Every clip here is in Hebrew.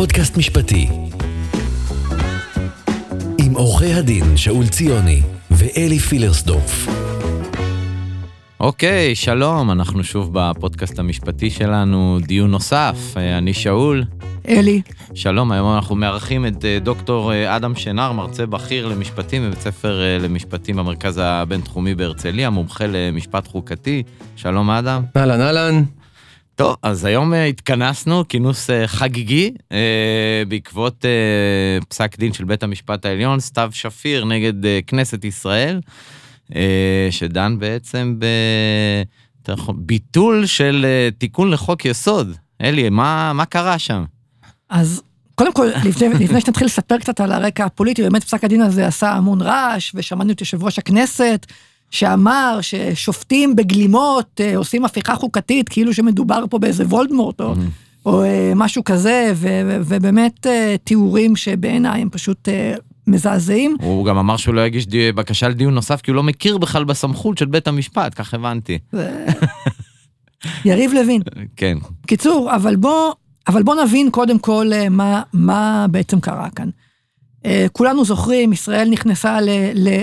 פודקאסט משפטי. עם עורכי הדין שאול ציוני ואלי פילרסדורף. אוקיי, שלום, אנחנו שוב בפודקאסט המשפטי שלנו, דיון נוסף. אה, אני שאול. אלי. שלום, היום אנחנו מארחים את אה, דוקטור אה, אדם שנר, מרצה בכיר למשפטים בבית ספר למשפטים במרכז הבינתחומי בהרצליה, מומחה למשפט חוקתי. שלום, אדם. אהלן, אהלן. טוב, אז היום התכנסנו, כינוס חגיגי, בעקבות פסק דין של בית המשפט העליון, סתיו שפיר נגד כנסת ישראל. אה, שדן בעצם בביטול של אה, תיקון לחוק יסוד. אלי, מה, מה קרה שם? אז קודם כל, לפני, לפני שנתחיל לספר קצת על הרקע הפוליטי, באמת פסק הדין הזה עשה המון רעש, ושמענו את יושב ראש הכנסת, שאמר ששופטים בגלימות אה, עושים הפיכה חוקתית, כאילו שמדובר פה באיזה וולדמורט, או. או משהו כזה, ו, ובאמת תיאורים שבעיניי הם פשוט מזעזעים. הוא גם אמר שהוא לא יגיש בקשה לדיון נוסף, כי הוא לא מכיר בכלל בסמכות של בית המשפט, כך הבנתי. יריב לוין. כן. קיצור, אבל בוא, אבל בוא נבין קודם כל אה, מה, מה בעצם קרה כאן. אה, כולנו זוכרים, ישראל נכנסה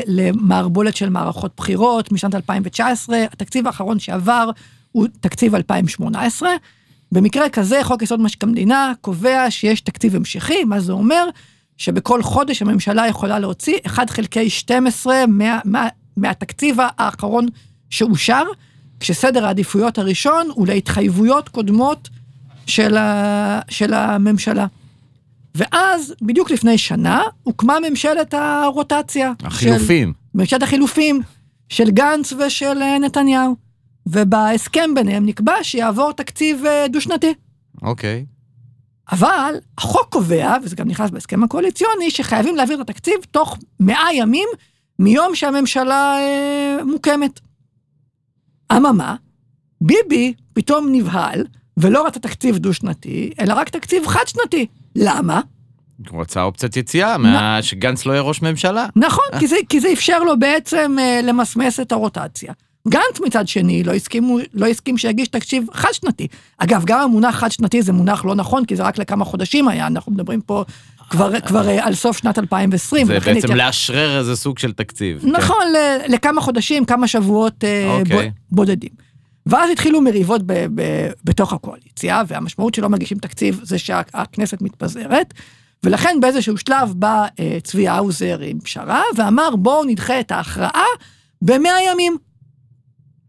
למערבולת של מערכות בחירות משנת 2019, התקציב האחרון שעבר הוא תקציב 2018. במקרה כזה, חוק יסוד משק המדינה קובע שיש תקציב המשכי, מה זה אומר? שבכל חודש הממשלה יכולה להוציא 1 חלקי 12 מה, מה, מהתקציב האחרון שאושר, כשסדר העדיפויות הראשון הוא להתחייבויות קודמות של, ה, של הממשלה. ואז, בדיוק לפני שנה, הוקמה ממשלת הרוטציה. החילופים. של, ממשלת החילופים של גנץ ושל אה, נתניהו. ובהסכם ביניהם נקבע שיעבור תקציב אה, דו-שנתי. אוקיי. אבל החוק קובע, וזה גם נכנס בהסכם הקואליציוני, שחייבים להעביר את התקציב תוך 100 ימים מיום שהממשלה אה, מוקמת. אממה, ביבי פתאום נבהל, ולא רצה תקציב דו-שנתי, אלא רק תקציב חד-שנתי. למה? הוא רצה אופציית יציאה, מה... שגנץ לא יהיה ראש ממשלה. נכון, כי זה, כי זה אפשר לו בעצם אה, למסמס את הרוטציה. גנץ מצד שני לא הסכים, לא הסכים שיגיש תקציב חד שנתי. אגב, גם המונח חד שנתי זה מונח לא נכון, כי זה רק לכמה חודשים היה, אנחנו מדברים פה כבר, כבר אה, על סוף שנת 2020. זה בעצם התייח... לאשרר איזה סוג של תקציב. כן. נכון, כן. לכמה חודשים, כמה שבועות אה, אוקיי. בודדים. ואז התחילו מריבות ב, ב, בתוך הקואליציה, והמשמעות שלא מגישים תקציב זה שהכנסת מתפזרת. ולכן באיזשהו שלב בא אה, צבי האוזר עם פשרה, ואמר בואו נדחה את ההכרעה במאה ימים.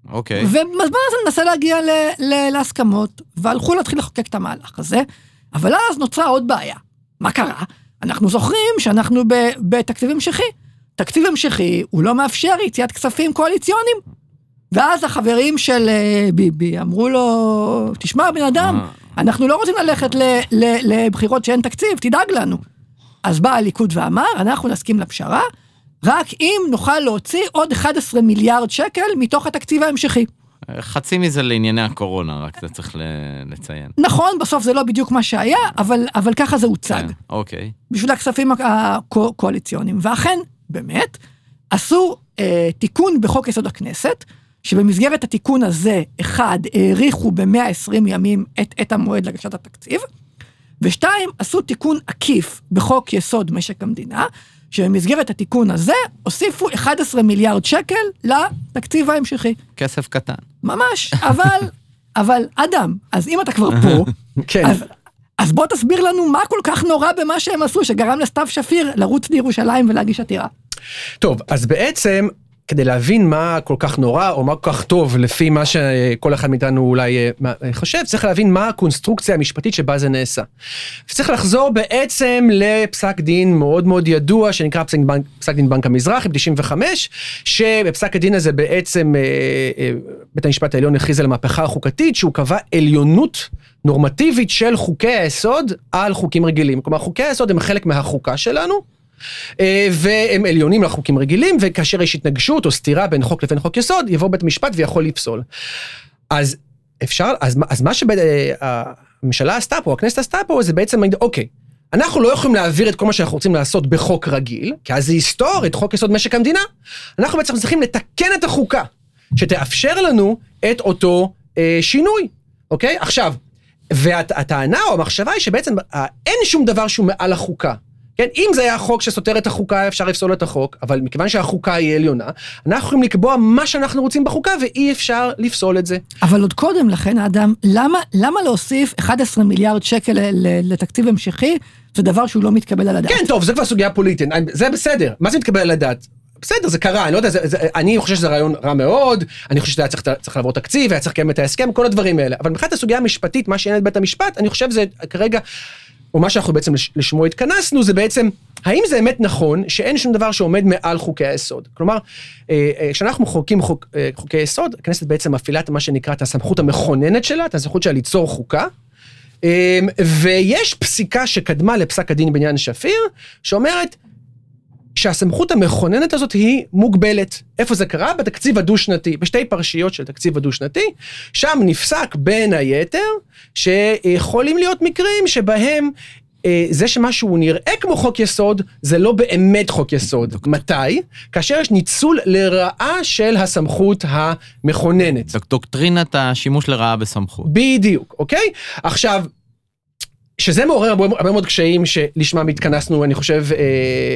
אוקיי. ובזמן הזה ננסה להגיע ל, ל, להסכמות, והלכו להתחיל לחוקק את המהלך הזה, אבל אז נוצרה עוד בעיה. מה קרה? אנחנו זוכרים שאנחנו ב, בתקציב המשכי. תקציב המשכי, הוא לא מאפשר יציאת כספים קואליציוניים. ואז החברים של uh, ביבי אמרו לו, תשמע, בן אדם, אה. אנחנו לא רוצים ללכת לבחירות שאין תקציב, תדאג לנו. אז בא הליכוד ואמר, אנחנו נסכים לפשרה, רק אם נוכל להוציא עוד 11 מיליארד שקל מתוך התקציב ההמשכי. חצי מזה לענייני הקורונה, רק זה צריך לציין. נכון, בסוף זה לא בדיוק מה שהיה, אבל, אבל ככה זה הוצג. כן, אוקיי. בשביל הכספים הקואליציוניים. ואכן, באמת, עשו אה, תיקון בחוק יסוד הכנסת, שבמסגרת התיקון הזה, אחד, האריכו ב-120 ימים את, את המועד להגשת התקציב, ושתיים, עשו תיקון עקיף בחוק יסוד משק המדינה, שבמסגרת התיקון הזה הוסיפו 11 מיליארד שקל לתקציב ההמשכי. כסף קטן. ממש, אבל, אבל אדם, אז אם אתה כבר פה, כן. אז, אז בוא תסביר לנו מה כל כך נורא במה שהם עשו, שגרם לסתיו שפיר לרוץ לירושלים ולהגיש עתירה. טוב, אז בעצם כדי להבין מה כל כך נורא או מה כל כך טוב לפי מה שכל אחד מאיתנו אולי אה, אה, חושב, צריך להבין מה הקונסטרוקציה המשפטית שבה זה נעשה. וצריך לחזור בעצם לפסק דין מאוד מאוד ידוע שנקרא פסק, בנק, פסק דין בנק המזרחי ב-95, שבפסק הדין הזה בעצם אה, בית המשפט העליון הכריז על המהפכה החוקתית שהוא קבע עליונות נורמטיבית של חוקי היסוד על חוקים רגילים. כלומר חוקי היסוד הם חלק מהחוקה שלנו. אה, והם עליונים לחוקים רגילים, וכאשר יש התנגשות או סתירה בין חוק לבין חוק יסוד, יבוא בית המשפט ויכול לפסול. אז אפשר, אז, אז מה שהממשלה עשתה פה, הכנסת עשתה פה, זה בעצם, אוקיי, אנחנו לא יכולים להעביר את כל מה שאנחנו רוצים לעשות בחוק רגיל, כי אז זה יסתור את חוק יסוד משק המדינה. אנחנו בעצם צריכים לתקן את החוקה, שתאפשר לנו את אותו אה, שינוי, אוקיי? עכשיו, והטענה או המחשבה היא שבעצם אה, אין שום דבר שהוא מעל החוקה. כן, אם זה היה חוק שסותר את החוקה, אפשר לפסול את החוק, אבל מכיוון שהחוקה היא עליונה, אנחנו יכולים לקבוע מה שאנחנו רוצים בחוקה, ואי אפשר לפסול את זה. אבל עוד קודם לכן, אדם, למה, למה להוסיף 11 מיליארד שקל לתקציב המשכי? זה דבר שהוא לא מתקבל על הדעת. כן, טוב, זה כבר סוגיה פוליטית, זה בסדר. מה זה מתקבל על הדעת? בסדר, זה קרה, אני לא יודע, זה, זה, אני חושב שזה רעיון רע מאוד, אני חושב שזה היה צריך, צריך לעבור תקציב, היה צריך לקיים את ההסכם, כל הדברים האלה. אבל מבחינת הסוגיה המשפטית, מה שעניין את בית המשפט, אני חושב שזה כרגע, או מה שאנחנו בעצם לש- לשמו התכנסנו, זה בעצם, האם זה באמת נכון שאין שום דבר שעומד מעל חוקי היסוד? כלומר, אה, אה, כשאנחנו מחוקקים חוק, אה, חוקי יסוד, הכנסת בעצם מפעילה את מה שנקרא את הסמכות המכוננת שלה, את הסמכות שלה ליצור חוקה. ויש פסיקה שקדמה לפסק הדין בעניין שפיר, שאומרת, שהסמכות המכוננת הזאת היא מוגבלת. איפה זה קרה? בתקציב הדו-שנתי, בשתי פרשיות של תקציב הדו-שנתי, שם נפסק בין היתר שיכולים להיות מקרים שבהם אה, זה שמשהו נראה כמו חוק יסוד, זה לא באמת חוק יסוד. מתי? כאשר יש ניצול לרעה של הסמכות המכוננת. דוק- דוקטרינת השימוש לרעה בסמכות. בדיוק, אוקיי? עכשיו, שזה מעורר הרבה, מאוד קשיים שלשמם התכנסנו, אני חושב, אה,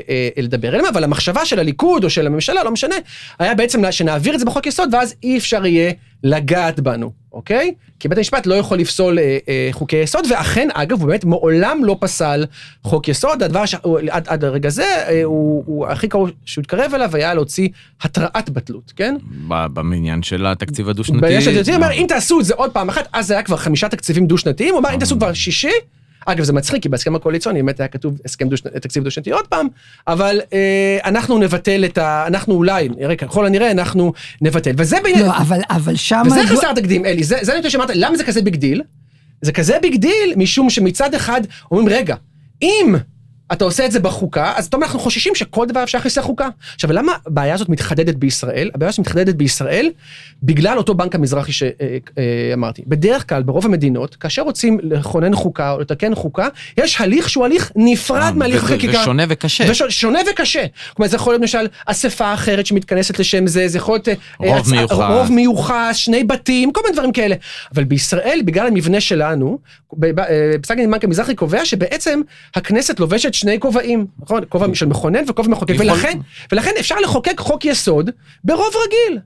אה, לדבר עליהם, אבל המחשבה של הליכוד או של הממשלה, לא משנה, היה בעצם שנעביר את זה בחוק יסוד, ואז אי אפשר יהיה לגעת בנו, אוקיי? כי בית המשפט לא יכול לפסול אה, אה, חוקי יסוד, ואכן, אגב, הוא באמת מעולם לא פסל חוק יסוד, הדבר שעד עד הרגע הזה, אה, הוא, הוא הכי קרוב שהוא התקרב אליו היה להוציא התראת בטלות, כן? במניין של התקציב הדו-שנתי. בעניין של תקציב, הוא אומר, אם תעשו את זה עוד פעם אחת, אז זה היה כבר חמישה תקציבים דו-שנתיים, הוא אמר, אם תעשו כבר שישי, אגב, זה מצחיק, כי בהסכם הקואליציוני באמת היה כתוב הסכם דו תקציב דו-שנתי עוד פעם, אבל אה, אנחנו נבטל את ה... אנחנו אולי, נראה, ככל הנראה, אנחנו נבטל. וזה בעניין... לא, אבל, אבל שם... וזה חסר תקדים, אלי, זה, זה אני חושב שאמרת, למה זה כזה big deal? זה כזה big deal, משום שמצד אחד אומרים, רגע, אם אתה עושה את זה בחוקה, אז אתה אומר, אנחנו חוששים שכל דבר אפשר להכניס לחוקה. עכשיו, למה הבעיה הזאת מתחדדת בישראל? הבעיה הזאת מתחדדת בישראל בגלל אותו בנק המזרחי שאמרתי. בדרך כלל, ברוב המדינות, כאשר רוצים לכונן חוקה או לתקן חוקה, יש הליך שהוא הליך נפרד מהליך וזה- החקיקה. ושונה וקשה. וש- שונה וקשה. כלומר, זה יכול להיות למשל אספה אחרת שמתכנסת לשם זה, זה יכול להיות... אה, רוב מיוחס. רוב מיוחס, שני בתים, כל מיני דברים כאלה. אבל בישראל, בגלל המבנה שלנו, אה, פסק דין בנק המזרחי קובע שבעצם הכנסת לובשת שני כובעים, נכון? כובע של מכונן וכובע מחוקק, ולכן, ולכן אפשר לחוקק חוק יסוד ברוב רגיל.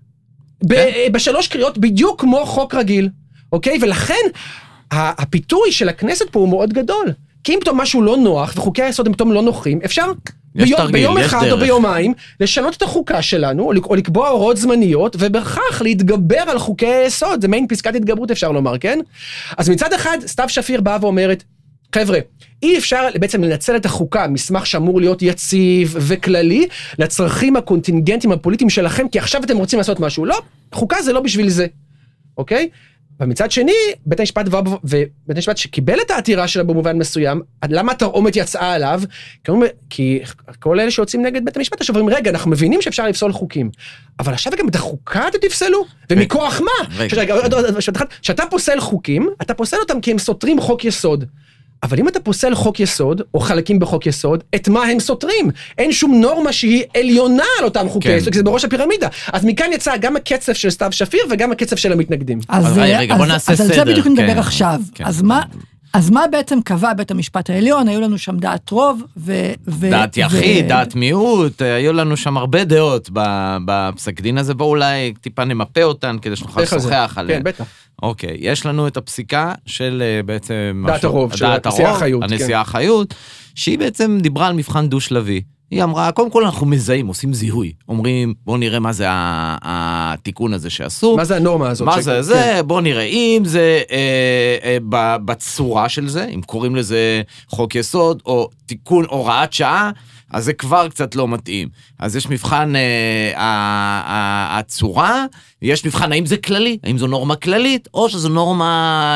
כן. אה, בשלוש קריאות, בדיוק כמו חוק רגיל, אוקיי? ולכן הפיתוי של הכנסת פה הוא מאוד גדול. כי אם פתאום משהו לא נוח וחוקי היסוד הם פתאום לא נוחים, אפשר ביום, תרגיל, ביום אחד או דרך. ביומיים לשנות את החוקה שלנו, או, או לקבוע הוראות זמניות, ובכך להתגבר על חוקי היסוד, זה מעין פסקת התגברות אפשר לומר, כן? אז מצד אחד, סתיו שפיר באה ואומרת, חבר'ה, אי אפשר בעצם לנצל את החוקה, מסמך שאמור להיות יציב וכללי, לצרכים הקונטינגנטיים הפוליטיים שלכם, כי עכשיו אתם רוצים לעשות משהו. לא, חוקה זה לא בשביל זה, אוקיי? ומצד שני, בית המשפט, בא- ובית המשפט שקיבל את העתירה שלה במובן מסוים, למה התרעומת יצאה עליו? כי, כי כל אלה שיוצאים נגד בית המשפט עכשיו אומרים, רגע, אנחנו מבינים שאפשר לפסול חוקים, אבל עכשיו גם את החוקה אתם תפסלו? ומכוח מה? כשאתה פוסל חוקים, אתה פוסל אותם כי הם סותרים חוק יסוד. אבל אם אתה פוסל חוק יסוד, או חלקים בחוק יסוד, את מה הם סותרים? אין שום נורמה שהיא עליונה על אותם חוקי כן. יסוד, כי זה בראש הפירמידה. אז מכאן יצא גם הקצף של סתיו שפיר וגם הקצף של המתנגדים. אז, אבל אה, רגע, אז, בוא נעשה אז על זה סדר, בדיוק נדבר כן, עכשיו. כן. אז מה... אז מה בעצם קבע בית המשפט העליון? היו לנו שם דעת רוב ו... ו דעת ו- יחיד, דעת מיעוט, היו לנו שם הרבה דעות ב- בפסק דין הזה, בואו אולי טיפה נמפה אותן כדי שנוכל? לשוחח עליהן. כן, בטח. אוקיי, יש לנו את הפסיקה של אה, בעצם... דעת משהו- הרוב, של דעת הנשיאה הרוב, חיות, כן. הנשיאה חיות, שהיא בעצם דיברה על מבחן דו-שלבי. היא אמרה, קודם כל אנחנו מזהים, עושים זיהוי. אומרים, בואו נראה מה זה התיקון הזה שעשו. מה זה הנורמה הזאת? מה ש- זה כן. זה, בוא נראה, אם זה אה, אה, בצורה של זה, אם קוראים לזה חוק יסוד, או תיקון הוראת שעה, אז זה כבר קצת לא מתאים. אז יש מבחן אה, ה- ה- הצורה, יש מבחן האם זה כללי, האם זו נורמה כללית, או שזו נורמה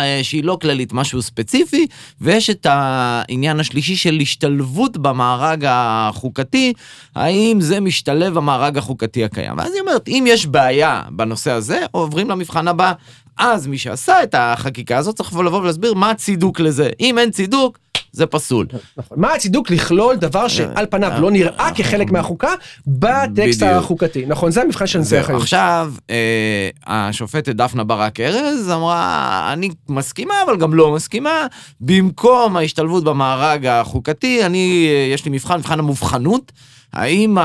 אה, שהיא לא כללית, משהו ספציפי, ויש את העניין השלישי של השתלבות במארג החוקתי, האם זה משתלב במארג החוקתי הקיים. ואז היא אומרת, אם יש בעיה בנושא הזה, עוברים למבחן הבא. אז מי שעשה את החקיקה הזאת צריך לבוא ולהסביר מה הצידוק לזה. אם אין צידוק, זה פסול. נכון. מה הצידוק לכלול דבר שעל פניו לא נראה כחלק מהחוקה בטקסט. החוקתי? נכון, זה המבחן של החיות. עכשיו, אה, השופטת דפנה ברק ארז אמרה, אני מסכימה, אבל גם לא מסכימה. במקום ההשתלבות במארג החוקתי, אני, אה, יש לי מבחן, מבחן המובחנות. האם ה...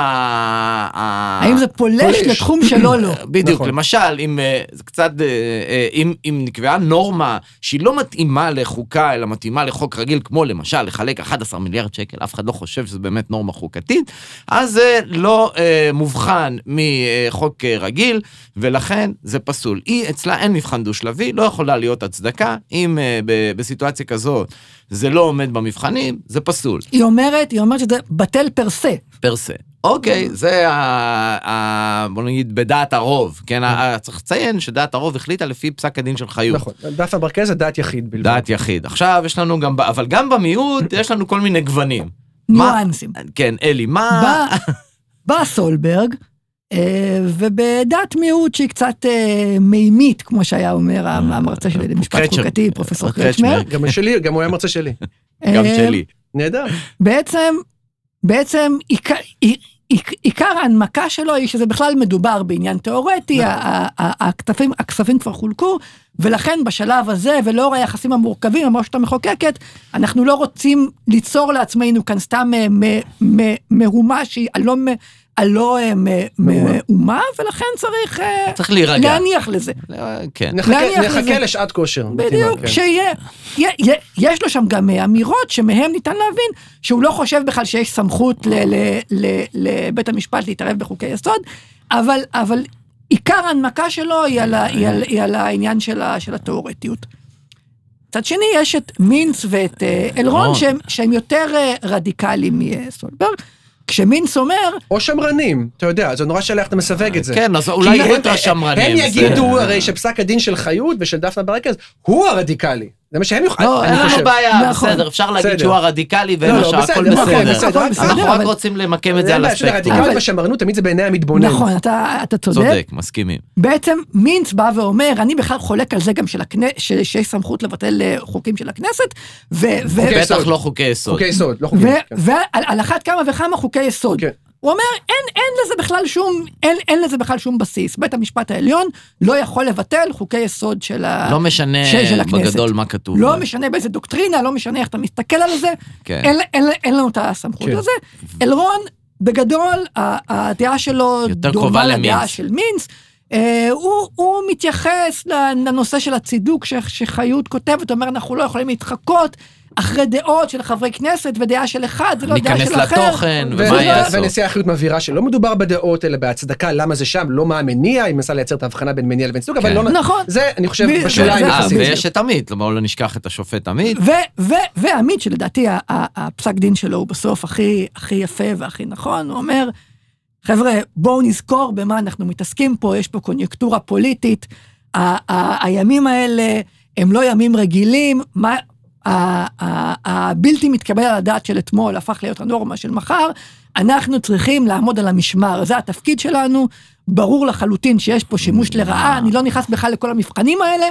האם זה פולש פולש. לתחום שלו לא? בדיוק, נכון. למשל, אם אה, זה קצת, אה, אה, אם, אם נקבעה נורמה שהיא לא מתאימה לחוקה, אלא מתאימה לחוק רגיל, כמו למשל לחלק 11 מיליארד שקל, אף אחד לא חושב שזה באמת נורמה חוקתית, אז זה לא אה, מובחן מחוק רגיל, ולכן זה פסול. היא, אצלה אין מבחן דו-שלבי, לא יכולה להיות הצדקה, אם אה, ב- בסיטואציה כזאת זה לא עומד במבחנים, זה פסול. היא אומרת, היא אומרת שזה בטל פר סה. פר סה. אוקיי, זה ה... ה... בוא נגיד בדעת הרוב, כן? ה- צריך לציין שדעת הרוב החליטה לפי פסק הדין של חיות. נכון, דף אברקז זה דעת יחיד בלבד. דעת יחיד. עכשיו יש לנו גם, אבל גם במיעוט יש לנו כל מיני גוונים. ניואנסים. כן, אלי, מה... בא- סולברג, אה, ובדעת מיעוט שהיא קצת אה, מימית, כמו שהיה אומר המרצה שלי למשפט חוקתי, פרופסור קרצ'מר. גם שלי, גם הוא היה מרצה שלי. גם אה, שלי. נהדר. בעצם, בעצם עיקר, עיק- עיקר ההנמקה שלו היא שזה בכלל מדובר בעניין תיאורטי, נכון. הכספים, הכספים כבר חולקו, ולכן בשלב הזה, ולאור היחסים המורכבים הרשות המחוקקת, אנחנו לא רוצים ליצור לעצמנו כאן סתם אה, מהומה שהיא הלא, מ- הלא אה, מ- מהומה. מהומה, ולכן צריך אה, צריך להירגע. להניח לזה. כן. נחכה-. לשעת כושר. בדיוק, כן. שיהיה, יה- יה- יש לו שם גם אה, אמירות שמהם ניתן להבין שהוא לא חושב בכלל שיש סמכות ל- ל- ל- לבית המשפט להתערב בחוקי יסוד, אבל, אבל עיקר ההנמקה שלו היא על, העניין של, התיאורטיות. מצד שני יש את מינץ ואת אה, אלרון. שהם, יותר אה, רדיקליים מסולברג, כשמינץ אומר, או שמרנים, אתה יודע, זה נורא שאלה איך אתה מסווג את זה. כן, אז אולי הם- אולטרה שמרנים. הם יגידו הרי שפסק הדין של חיות ושל דפנה ברקז הוא הרדיקלי. זה מה שהם יכולים, לא, אין אני לנו. בעיה, נכון. בסדר, אפשר להגיד. שהוא הרדיקלי לא, לא, והשאר, הכל בסדר, אוקיי, בסדר. אנחנו רק רוצים למקם את זה אין על בעיה, של הספקטרום. הרדיקליות אבל- והשמרנות תמיד זה בעיני המתבונן. נכון, אתה, צודק, צודק, מסכימים. בעצם מינץ בא ואומר, אני בכלל חולק על זה גם. שיש סמכות לבטל אה, חוקים של הכנסת, בטח. לא חוקי יסוד. חוקי יסוד, לא. חוקי יסוד. ועל על אחת כמה וכמה חוקי יסוד. הוא אומר, אין, אין לזה בכלל שום, אין, אין לזה בכלל שום בסיס. בית המשפט העליון לא יכול לבטל חוקי יסוד של, ה... לא משנה של- של הכנסת. בגדול מה כתוב. לא. משנה באיזה דוקטרינה, לא משנה איך אתה מסתכל על זה, כן. אין, אין, אין לנו את הסמכות כן. לזה. אלרון, בגדול, הדעה שלו דומה לדעה. של מינץ. אה, הוא, הוא מתייחס לנושא של הצידוק ש, שחיות כותבת, הוא אומר, אנחנו לא יכולים להתחקות אחרי דעות של חברי כנסת ודעה של אחד, זה לא דעה ניכנס של אחר. לתוכן, ו- ומה יעשו. ונשיאה האחריות מבהירה שלא מדובר בדעות אלא בהצדקה למה זה שם לא מה המניע היא מנסה לייצר את ההבחנה בין מניע לבין צידוק אבל כן. לא נכון. זה אני חושב בשוליים יחסית. ויש את עמית, בואו לא נשכח את השופט עמית. ועמית, שלדעתי הפסק דין שלו הוא בסוף הכי, יפה והכי נכון, הוא אומר, חבר'ה, בואו נזכור במה אנחנו מתעסקים פה, יש פה קוניונקטורה פוליטית, הימים האלה הם לא ימים רגילים, מה... הבלתי מתקבל על הדעת של אתמול הפך להיות הנורמה של מחר, אנחנו צריכים לעמוד על המשמר, זה התפקיד שלנו, ברור לחלוטין שיש פה שימוש לרעה, אני לא נכנס בכלל לכל המבחנים האלה,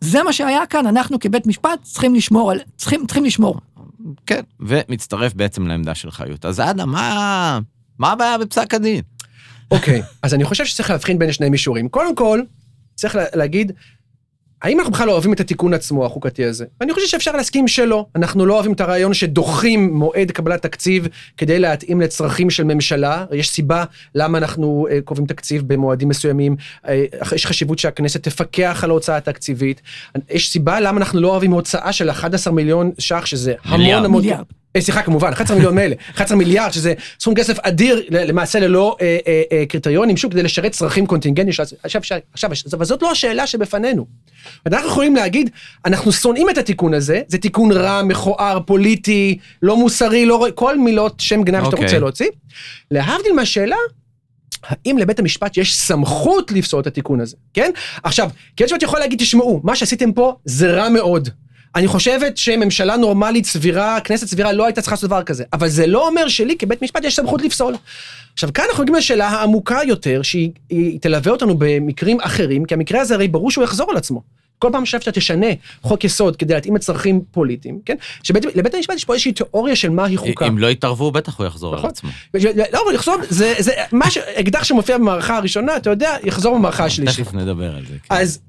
זה מה שהיה כאן, אנחנו כבית משפט צריכים לשמור על, צריכים, צריכים לשמור. כן, ומצטרף בעצם לעמדה של חיות. אז אדם, מה... מה הבעיה בפסק הדין? אוקיי, אז אני חושב שצריך להבחין בין שני מישורים. קודם כל, צריך לה- להגיד, האם אנחנו בכלל לא אוהבים את התיקון עצמו, החוקתי הזה? ואני חושב שאפשר להסכים שלא. אנחנו לא אוהבים את הרעיון שדוחים מועד קבלת תקציב כדי להתאים לצרכים של ממשלה. יש סיבה למה אנחנו אה, קובעים תקציב במועדים מסוימים. אה, יש חשיבות שהכנסת תפקח על ההוצאה התקציבית. יש סיבה למה אנחנו לא אוהבים הוצאה של 11 מיליון ש"ח, שזה המון. המון... מיליארד. אה, סליחה, כמובן, 11 מיליון מילא, 11 מיליארד, שזה סכום כסף אדיר, למעשה ללא אה, אה, אה, קריטריונים, שוב, כדי לשרת צרכים קונטינגנטיים. עכשיו, עכשיו, עכשיו, אבל זאת לא השאלה שבפנינו. אנחנו יכולים להגיד, אנחנו שונאים את התיקון הזה, זה תיקון רע, מכוער, פוליטי, לא מוסרי, לא, כל מילות שם גנב שאתה אוקיי. רוצה להוציא. להבדיל מהשאלה, האם לבית המשפט יש סמכות לפסול את התיקון הזה, כן? עכשיו, כי בית המשפט יכול להגיד, תשמעו, מה שעשיתם פה זה רע מאוד. אני חושבת שממשלה נורמלית סבירה, כנסת סבירה לא הייתה צריכה לעשות דבר כזה, אבל זה לא אומר שלי כבית משפט יש סמכות לפסול. עכשיו כאן אנחנו מגיעים לשאלה העמוקה יותר, שהיא היא תלווה אותנו במקרים אחרים, כי המקרה הזה הרי ברור שהוא יחזור על עצמו. כל פעם שאתה תשנה חוק יסוד כדי להתאים לצרכים פוליטיים, כן? שלבית המשפט יש פה איזושהי תיאוריה של מהי חוקה. אם לא יתערבו, בטח הוא יחזור על נכון. עצמו. לא, אבל יחזור, זה, זה, מה ש... אקדח שמופיע במערכה הראשונה, אתה יודע, יחזור במערכה השלישית. תכף נדבר על זה. כן. אז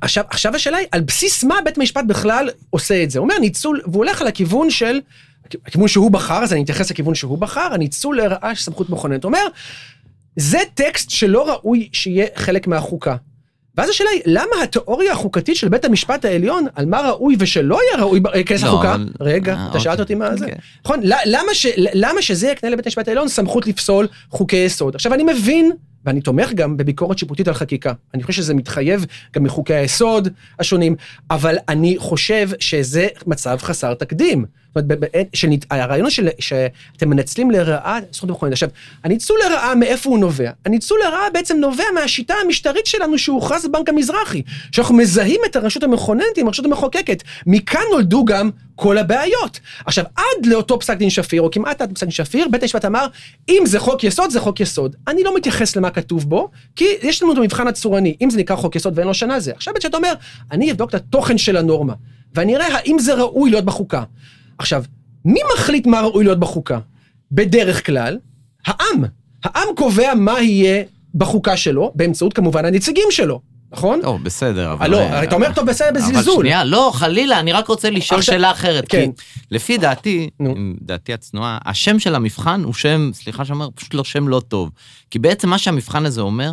עכשיו, עכשיו השאלה היא, על בסיס מה בית המשפט בכלל עושה את זה? הוא אומר ניצול, והוא הולך על הכיוון של, הכיוון שהוא בחר, אז אני אתייחס לכיוון שהוא בחר, הניצול לרעה של סמכות מכוננת. הוא אומר, זה טקסט שלא ראוי שיהיה חלק מהחוקה. ואז השאלה היא, למה התיאוריה החוקתית של בית המשפט העליון, על מה ראוי ושלא היה ראוי להיכנס לא, לחוקה, אבל- רגע, אה, אתה שאלת אוקיי. אותי מה זה. אוקיי. נכון, ל- למה, ש, למה שזה יקנה לבית המשפט העליון סמכות לפסול חוקי יסוד? עכשיו, אני מבין, ואני תומך גם בביקורת שיפוטית על חקיקה. אני חושב שזה מתחייב גם מחוקי היסוד השונים, אבל אני חושב שזה מצב חסר תקדים. הרעיון הוא שאתם מנצלים לרעה זכות מכוננת. עכשיו, הניצול לרעה, מאיפה הוא נובע? הניצול לרעה בעצם נובע מהשיטה המשטרית שלנו שהוכרז בבנק המזרחי, שאנחנו מזהים את הרשות המכוננת עם הרשות המחוקקת. מכאן נולדו גם כל הבעיות. עכשיו, עד לאותו פסק דין שפיר, או כמעט עד פסק דין שפיר, בית המשפט אמר, אם זה חוק יסוד, זה חוק יסוד. אני לא מתייחס למה כתוב בו, כי יש לנו את המבחן הצורני. אם זה נקרא חוק יסוד ואין לו שנה, זה. עכשיו בית המשפט אומר, אני אבדוק את התוכן של הנורמה, ואני אראה האם זה ראוי להיות בחוקה. עכשיו, מי מחליט מה ראוי להיות בחוקה? בדרך כלל, העם. העם קובע מה יהיה בחוקה שלו, באמצעות כמובן הנציגים שלו, נכון? לא, בסדר, אבל... לא, אה, אתה אומר טוב בסדר אבל בזלזול. שנייה, לא, חלילה, אני רק רוצה לשאול עכשיו- שאלה אחרת. כן. כי לפי דעתי, דעתי הצנועה, השם של המבחן הוא שם, סליחה שאומר, פשוט לא שם לא טוב. כי בעצם מה שהמבחן הזה אומר,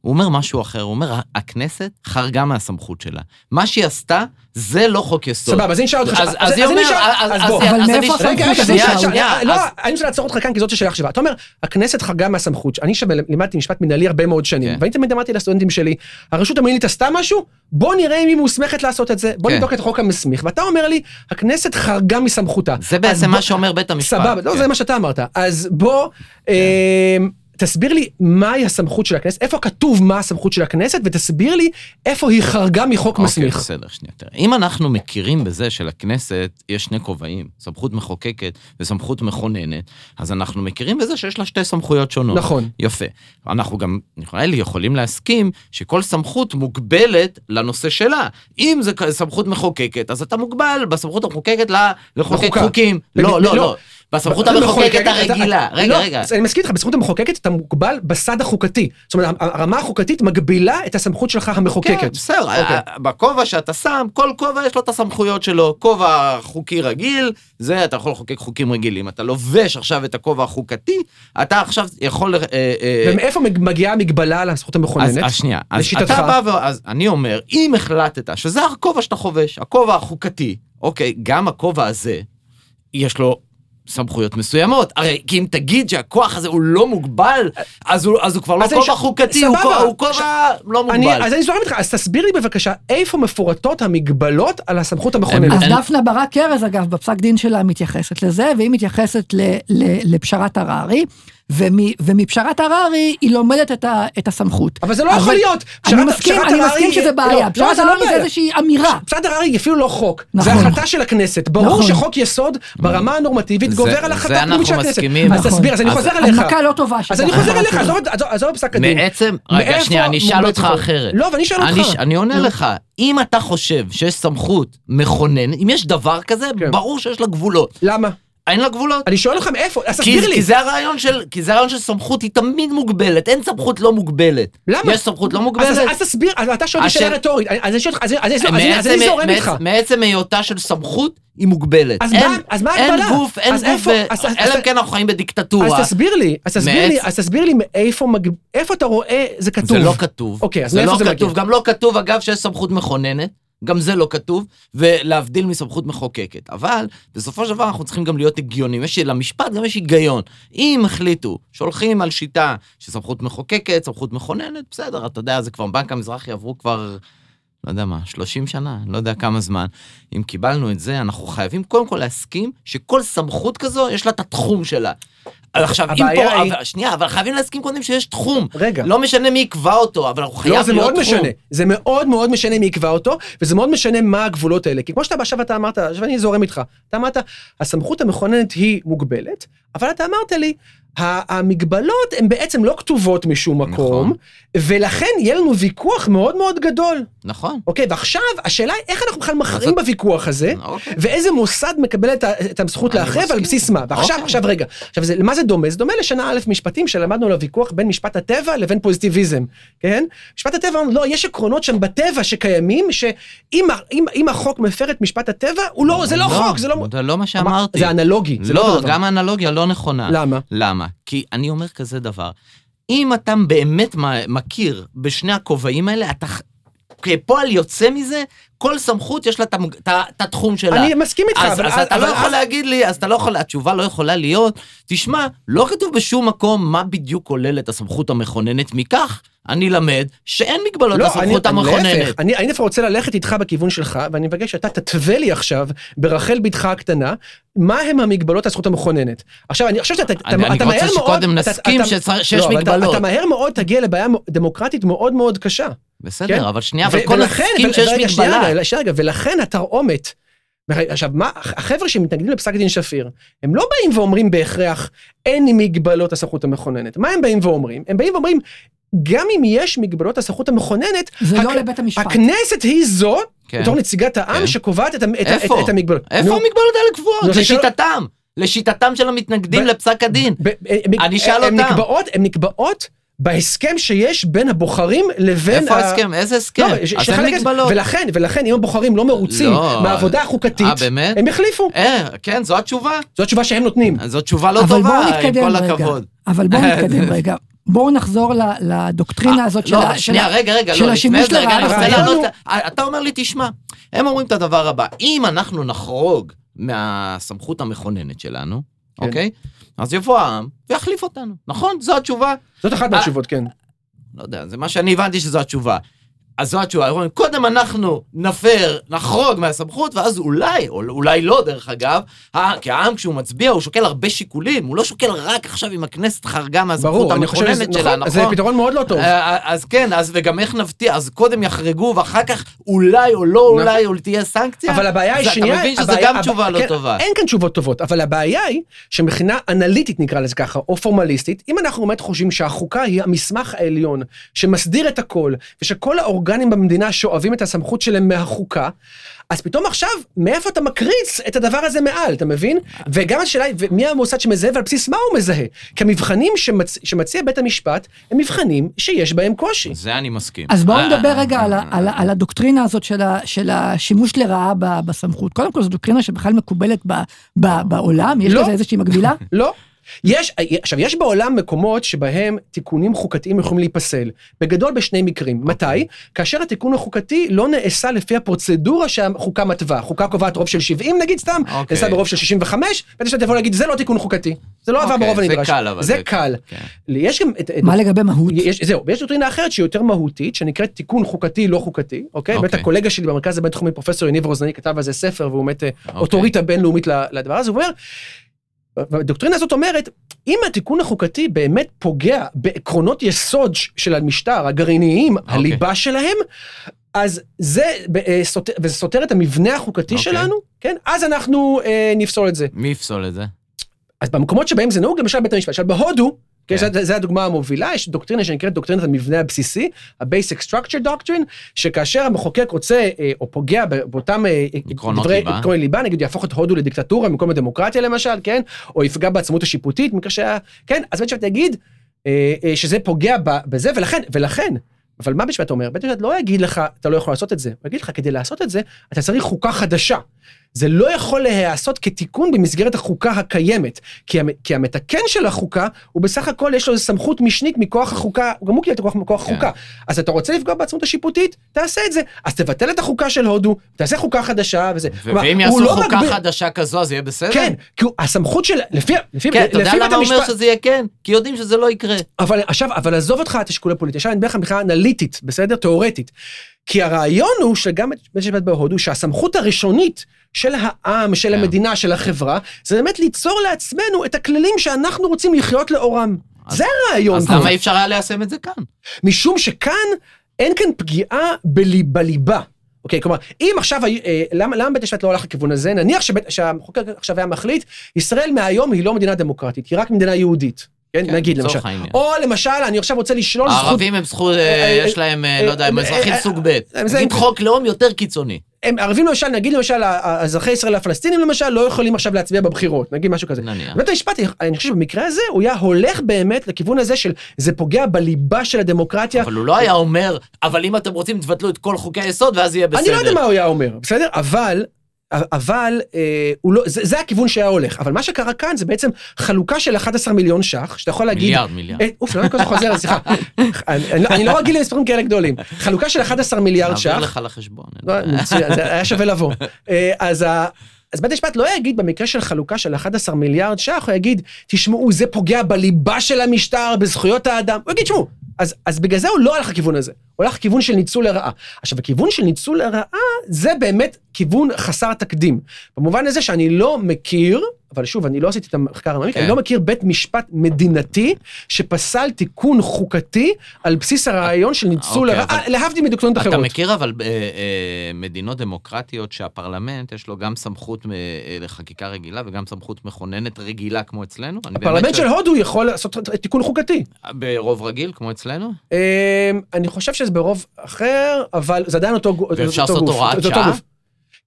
הוא אומר משהו אחר, הוא אומר, הכנסת חרגה מהסמכות שלה. מה שהיא עשתה, זה לא חוק יסוד. סבבה, אז אני אשאל אותך... אז- אז היא אומרת, אז- אז אז- בוא. אבל אז מאיפה הסמכות שנייה, לא, אז- אני רוצה לעצור אותך כאן כי זאת השאלה החשובה. אתה אומר, הכנסת חרגה מהסמכות. אני שלימדתי משפט מנהלי הרבה מאוד שנים, כן. ואני תמיד אמרתי לסטודנטים שלי, הרשות המינהלית עשתה משהו, בוא נראה אם היא מוסמכת לעשות את זה, בוא כן. נבדוק את החוק המסמיך. ואתה אומר לי, הכנסת חרגה מסמכותה. זה אז בעצם מה שאומר בית המשפט. סבבה, לא, כן. זה מה שאתה אמרת. אז בוא, אה, תסביר לי מהי הסמכות של הכנסת, איפה כתוב מה הסמכות של הכנסת, ותסביר לי איפה היא חרגה מחוק מסמיך. אוקיי, בסדר, שנייה. תראה, אם אנחנו מכירים בזה שלכנסת יש שני כובעים, סמכות מחוקקת וסמכות מכוננת, אז אנחנו מכירים בזה שיש לה שתי סמכויות שונות. נכון. יפה. אנחנו גם, נראה לי, יכולים להסכים שכל סמכות מוגבלת לנושא שלה. אם זה סמכות מחוקקת, אז אתה מוגבל בסמכות המחוקקת לחוקק. חוקים. לא, לא. לא, לא. בסמכות המחוקקת הרגילה. רגע, לא, רגע. אני מסכים איתך, בזכות המחוקקת אתה מוגבל בסד החוקתי. זאת אומרת, הרמה החוקתית מגבילה את הסמכות שלך כן, המחוקקת. בסדר, אוקיי. ה- בכובע שאתה שם, כל כובע יש לו את הסמכויות שלו. כובע חוקי רגיל, זה אתה יכול לחוקק חוקים רגילים. אתה לובש עכשיו את הכובע החוקתי, אתה עכשיו יכול... אה, אה, ומאיפה מג- מגיעה המגבלה על אז המכוננת? אז שנייה, לשיטתך. אתה בא ו... אז אני אומר, אם החלטת שזה הכובע שאתה חובש, הכובע החוקתי, אוקיי, גם הכובע הזה, יש לו סמכויות מסוימות. הרי כי אם תגיד שהכוח הזה הוא לא מוגבל, אז הוא, אז הוא כבר לא אז אני כובע ש- חוקתי, הוא סבבה. כובע- הוא כובע לא אני, מוגבל. אז אני זורם איתך, אז תסביר לי בבקשה איפה מפורטות המגבלות על הסמכות המכוננת. אז דפנה ברק ארז, אגב, בפסק דין שלה מתייחסת לזה, והיא מתייחסת ל, ל, לפשרת הררי, ומפשרת הררי היא לומדת את, ה, את הסמכות. אבל זה לא יכול להיות. אני מסכים, אני הררי- מסכים שזה לא, בעיה. לא, פשרת זה לא הררי זה. איזושהי אמירה. פשרת הררי היא אפילו לא חוק, נכון. זה החלטה של הכנסת. ברור נכון. שחוק יסוד ברמה הנורמטיבית זה- גובר על זה החלטה אנחנו פנימית של הכנסת. מסכימים. אז נכון. תסביר, אז אני אז חוזר אליך. הנמקה לא טובה אז שזה אני חוזר החלטה אליך, עזוב פסק הדין. מעצם, רגע, שנייה, אני אשאל אותך? אחרת. לא, ואני אשאל אני, אותך. אני עונה. לך, אם אתה חושב שיש סמכות מכונן, אם יש דבר כזה, כן. ברור שיש לה גבולות. למה? אין לה גבולות. אני שואל אותך מאיפה, אז כי, תסביר לי. כי זה הרעיון של, כי זה הרעיון של סמכות, היא תמיד מוגבלת, אין סמכות לא מוגבלת. למה? יש סמכות לא אז- מוגבלת. אז תסביר, אז אתה שואל השאל- שאלה רטורית, אז אז אז אז אז אני זורם איתך. מעצם היותה של סמכות, היא מוגבלת. אז אין, מה- אז מה אין ההגבלה? גוף, אין גוף, איפה- אז- אז- אלא אם כן אנחנו חיים בדיקטטורה. אז תסביר לי, אז תסביר לי, אז תסביר לי מאיפה מג- איפה אתה רואה זה כתוב. זה לא כתוב. אוקיי, אז זה מאיפה לא זה כתוב. מגיע? גם לא כתוב, אגב, שיש סמכות מכוננת. גם זה לא כתוב, ולהבדיל מסמכות מחוקקת. אבל בסופו של דבר אנחנו צריכים גם להיות הגיונים. יש למשפט גם יש היגיון. אם החליטו שהולכים על שיטה של סמכות מחוקקת, סמכות מכוננת, בסדר, אתה יודע, זה כבר בנק המזרחי עברו כבר, לא יודע מה, 30 שנה, לא יודע כמה זמן. אם קיבלנו את זה, אנחנו חייבים קודם כל להסכים שכל סמכות כזו, יש לה את התחום שלה. עכשיו, אם פה, היא- אבל, שנייה, אבל חייבים להסכים קודם שיש תחום. רגע. לא משנה מי יקבע אותו, אבל הוא חייב לא, להיות זה תחום. מאוד משנה. זה מאוד מאוד משנה מי יקבע אותו, וזה מאוד משנה מה הגבולות האלה. כי כמו שאתה עכשיו אתה אמרת, עכשיו אני זורם איתך, אתה אמרת, הסמכות המכוננת היא מוגבלת, אבל אתה אמרת לי, המגבלות הן בעצם לא כתובות משום מקום, נכון. ולכן יהיה לנו ויכוח מאוד מאוד גדול. נכון. אוקיי, ועכשיו השאלה היא איך אנחנו בכלל מכריעים בוויכוח הזה, אוקיי. ואיזה מוסד מקבל את, את הזכות להכריע ועל. בסיס מה. ועכשיו, אוקיי. עכשיו רגע, עכשיו זה, למה זה דומה? זה דומה לשנה א' משפטים שלמדנו על הוויכוח בין משפט הטבע לבין פוזיטיביזם, כן? משפט הטבע, לא, יש עקרונות שם בטבע שקיימים, שאם ה- אם, אם החוק מפר את משפט הטבע, הוא לא, זה לא חוק, זה לא... זה לא מה שאמרתי. זה אנלוגי, זה לא לא. גם האנלוגיה לא נכונה. למה? למה? כי אני אומר כזה דבר, אם אתה באמת מכיר בשני הכובעים האלה, אתה כפועל יוצא מזה, כל סמכות יש לה את התחום שלה. אני מסכים איתך, אז, אבל... אז אתה לא אבל יכול אז- להגיד לי, אז אתה לא יכול, התשובה לא יכולה להיות, תשמע, לא כתוב בשום מקום מה בדיוק כוללת הסמכות המכוננת, מכך אני למד שאין מגבלות לא, לסמכות אני, המכוננת. להפך, אני, אני דווקא רוצה ללכת איתך בכיוון שלך, ואני מבקש שאתה תתווה לי עכשיו, ברחל בתך הקטנה, מה הם המגבלות לזכות המכוננת. עכשיו, אני חושב שאתה אתה, אני- אני אתה רוצה מהר מאוד... שקודם אתה- נסכים אתה- שיש לא, אבל אתה- מגבלות. אתה מהר מאוד תגיע לבעיה דמוקרטית מאוד מאוד קשה. בסדר, כן? אבל שנייה, אבל כל ולכן- נסכים ו- שיש שנייה, מגבלה. רגע, שנייה רגע, ולכן התרעומת. עכשיו, מה, החבר'ה שמתנגדים לפסק דין שפיר, הם לא באים ואומרים בהכרח, אין מגבלות הסמכות המכוננת. מה הם באים ואומרים? הם באים ואומרים, גם אם יש מגבלות הסמכות המכוננת, זה לא הק- לבית המשפט. הכנסת היא זו, כן. בתור נציגת העם, כן. שקובעת את, את, את, איפה? את המגבלות. איפה נו, המגבלות האלה קבועות? לשיטתם. לשיטתם של המתנגדים ב- לפסק הדין. ב- הם- אני אשאל הם אותם. נקבעות, הן נקבעות בהסכם שיש בין הבוחרים לבין... איפה ה- ההסכם? איזה הסכם? לא, אז אין מגבלות. ולכן, ולכן, אם הבוחרים לא מרוצים לא. מהעבודה החוקתית, אה, באמת? הם יחליפו. אה, כן, זו התשובה. זו התשובה שהם נותנים. זו תשובה לא אבל טובה, בואו עם כל רגע. הכבוד. אבל בואו נתקדם רגע. בואו נחזור לדוקטרינה הזאת של לא, של שנייה, ה- רגע, רגע, של לא, לפני השימוש זה, רגע, אני לרעה. רוצה לענות, אתה אומר לי, תשמע, הם אומרים את הדבר הבא, אם אנחנו נחרוג מהסמכות המכוננת שלנו, כן. אוקיי? אז יבוא העם ויחליף אותנו, נכון? זו התשובה. זאת אחת מהתשובות, כן. לא יודע, זה מה שאני הבנתי שזו התשובה. אז זו התשובה, אומרים, קודם אנחנו נפר, נחרוג מהסמכות, ואז אולי, או אולי לא דרך אגב, כי העם כשהוא מצביע הוא שוקל הרבה שיקולים, הוא לא שוקל רק עכשיו אם הכנסת חרגה מהסמכות המכוננת שלה, נכון, זה נכון? פתרון מאוד לא טוב. אה, אז כן, אז וגם איך נבטיח, אז קודם יחרגו ואחר כך אולי או לא אולי או תהיה סנקציה? אבל הבעיה היא שנייה, אתה מבין הבעיה- גם תשובה לא כן, טובה. אין כאן תשובות טובות, אבל הבעיה היא שמבחינה אנליטית נקרא לזה ככה, או פורמליסטית, אם אנחנו באמת חושבים שהחוקה היא המסמך העליון שמסדיר את הכל, ושכל האורגנים במדינה שואבים את הסמכות שלהם מהחוקה, אז פתאום עכשיו, מאיפה אתה מקריץ את הדבר הזה מעל, אתה מבין? וגם השאלה היא, מי המוסד שמזהה ועל בסיס מה הוא מזהה? כי המבחנים שמצ... שמציע בית המשפט הם מבחנים שיש בהם קושי. זה אני מסכים. אז בואו אה, נדבר אה, רגע על, ה- על, על הדוקטרינה הזאת של, ה, של השימוש לרעה ב- בסמכות. קודם כל, זו דוקטרינה שבכלל מקובלת ב, ב, בעולם, יש לא. לזה איזושהי מקבילה? לא. יש, עכשיו, יש בעולם מקומות שבהם תיקונים חוקתיים יכולים להיפסל. בגדול בשני מקרים. מתי? כאשר התיקון החוקתי לא נעשה לפי הפרוצדורה שהחוקה מתווה. חוקה קובעת רוב של 70 נגיד סתם, אוקיי. נעשה ברוב של 65, בית המשפט יכול להגיד זה לא תיקון חוקתי. זה לא עבר אוקיי, ברוב זה הנדרש. קל, אבל זה זה- קל. כן. יש גם את... את- מה לגבי מהות? יש, זהו, ויש דוקטרינה אחרת שהיא יותר מהותית, שנקראת תיקון חוקתי לא חוקתי, אוקיי? אוקיי. באמת הקולגה שלי במרכז הבינתחומי, פרופסור יניב רוזנאי, כתב על זה ספר, והוא באמת אה, אוקיי. אוטוריטה בינלאומית לדבר הזה, הוא אומר, והדוקטרינה הזאת אומרת, אם התיקון החוקתי באמת פוגע בעקרונות יסוד של המשטר, הגרעיניים, אוקיי. הליבה שלהם, אז זה, אה, סותר- וזה סותר את המבנה החוקתי אוקיי. שלנו, כן? אז אנחנו אה, נפסול את זה. מי יפסול את זה? אז במקומות שבהם זה נהוג, למשל בית המשפט, למשל בהודו, כן. כן. זה, זה הדוגמה המובילה, יש דוקטרינה שנקראת דוקטרינת המבנה הבסיסי, ה-basic structure doctrine, שכאשר המחוקק רוצה אה, או פוגע באותם אה, עקרונות דברי- ליבה. עקרונות ליבה, נגיד יהפוך את הודו לדיקטטורה במקום לדמוקרטיה למשל, כן? או יפגע בעצמאות השיפוטית, במקרה שה... כן? אז בית המשפט יגיד אה, אה, שזה פוגע בזה, ולכן, ולכן, אבל מה בית המשפט אומר? בית המשפט לא יגיד לך, אתה לא יכול לעשות את זה. הוא יגיד לך, כדי לעשות את זה, אתה צריך חוקה חדשה. זה לא יכול להיעשות כתיקון במסגרת החוקה הקיימת, כי, המ, כי המתקן של החוקה, הוא בסך הכל יש לו סמכות משנית מכוח החוקה, גם הוא קיבל את הכוח מכוח כן. החוקה. אז אתה רוצה לפגוע בעצמאות השיפוטית, תעשה את זה. אז תבטל את החוקה של הודו, תעשה חוקה חדשה וזה. ו- כלומר, ואם יעשו לא חוקה מגביל- חדשה כזו, אז יהיה בסדר? כן, כי הוא- הסמכות של, לפי, לפי, כן, אתה יודע לפי למה הוא אומר המשפט, שזה יהיה כן? כי יודעים שזה לא יקרה. אבל עכשיו, אבל עזוב אותך את השיקול הפוליטי, עכשיו אני מדבר לך מבחינה אנליטית, בסדר? תיאורטית. כי הרעיון הוא שגם בית המשפט בהודו, שהסמכות הראשונית של העם, של כן. המדינה, של החברה, זה באמת ליצור לעצמנו את הכללים שאנחנו רוצים לחיות לאורם. אז- זה הרעיון אז. למה אי אפשר היה ליישם את זה כאן? משום שכאן אין כאן פגיעה בלי- בליבה. אוקיי, כלומר, אם עכשיו, אה, למה, למה בית המשפט לא הלך לכיוון הזה? נניח שבית, שהמחוקק עכשיו היה מחליט, ישראל מהיום היא לא מדינה דמוקרטית, היא רק מדינה יהודית. כן, כן, נגיד למשל. או למשל, אני עכשיו רוצה לשלול זכות... הערבים הם זכות, אה, אה, אה, יש להם, לא יודע, הם אזרחים סוג ב'. נגיד חוק לאום יותר קיצוני. הם ערבים למשל, נגיד למשל, אזרחי ישראל הפלסטינים למשל, לא יכולים עכשיו להצביע בבחירות, נגיד משהו כזה. נניח. בית המשפט, אני חושב שבמקרה הזה, הוא היה הולך באמת לכיוון הזה של זה פוגע בליבה של הדמוקרטיה. אבל הוא לא היה אומר, אבל אם אתם רוצים, תבטלו את כל חוקי היסוד, ואז יהיה בסדר. אני לא יודע מה הוא היה אומר, בסדר? אבל, אבל, אה, הוא לא, זה, זה הכיוון שהיה הולך. אבל מה שקרה כאן זה בעצם חלוקה של 11 מיליון ש"ח, שאתה יכול להגיד... מיליארד, מיליארד. אה, אוף, למה כל זה חוזר? סליחה. אני, אני, לא- אני לא רגיל למספרים כאלה גדולים. חלוקה של 11 מיליארד ש"ח. נעביר לך לחשבון. לא, זה היה שווה לבוא. אה, אז, אז בית המשפט לא יגיד במקרה של חלוקה של 11 מיליארד ש"ח, הוא יגיד, תשמעו, זה פוגע בליבה של המשטר, בזכויות האדם. הוא יגיד, תשמעו, אז, אז בגלל זה הוא לא הלך לכיוון הזה, הוא הלך לכיוון של ניצול לרעה. עכשיו, הכיוון של ניצול לרעה, זה באמת כיוון חסר תקדים. במובן הזה שאני לא מכיר, אבל שוב, אני לא עשיתי את המחקר המעמיק, כן. אני לא מכיר בית משפט מדינתי שפסל תיקון חוקתי על בסיס הרעיון של ניצול אוקיי, לרעה, אבל- להבדיל מדוקטרינות אחרות. אתה מכיר אבל אה, אה, מדינות דמוקרטיות שהפרלמנט יש לו גם סמכות אה, אה, לחקיקה רגילה וגם סמכות מכוננת רגילה כמו אצלנו? הפרלמנט של שואל- הודו יכול לעשות תיקון חוקתי. ברוב רגיל כמו אצלנו? אמ, אני חושב שזה ברוב אחר, אבל זה עדיין אותו גו- ואפשר לעשות גוף, הוראת שעה?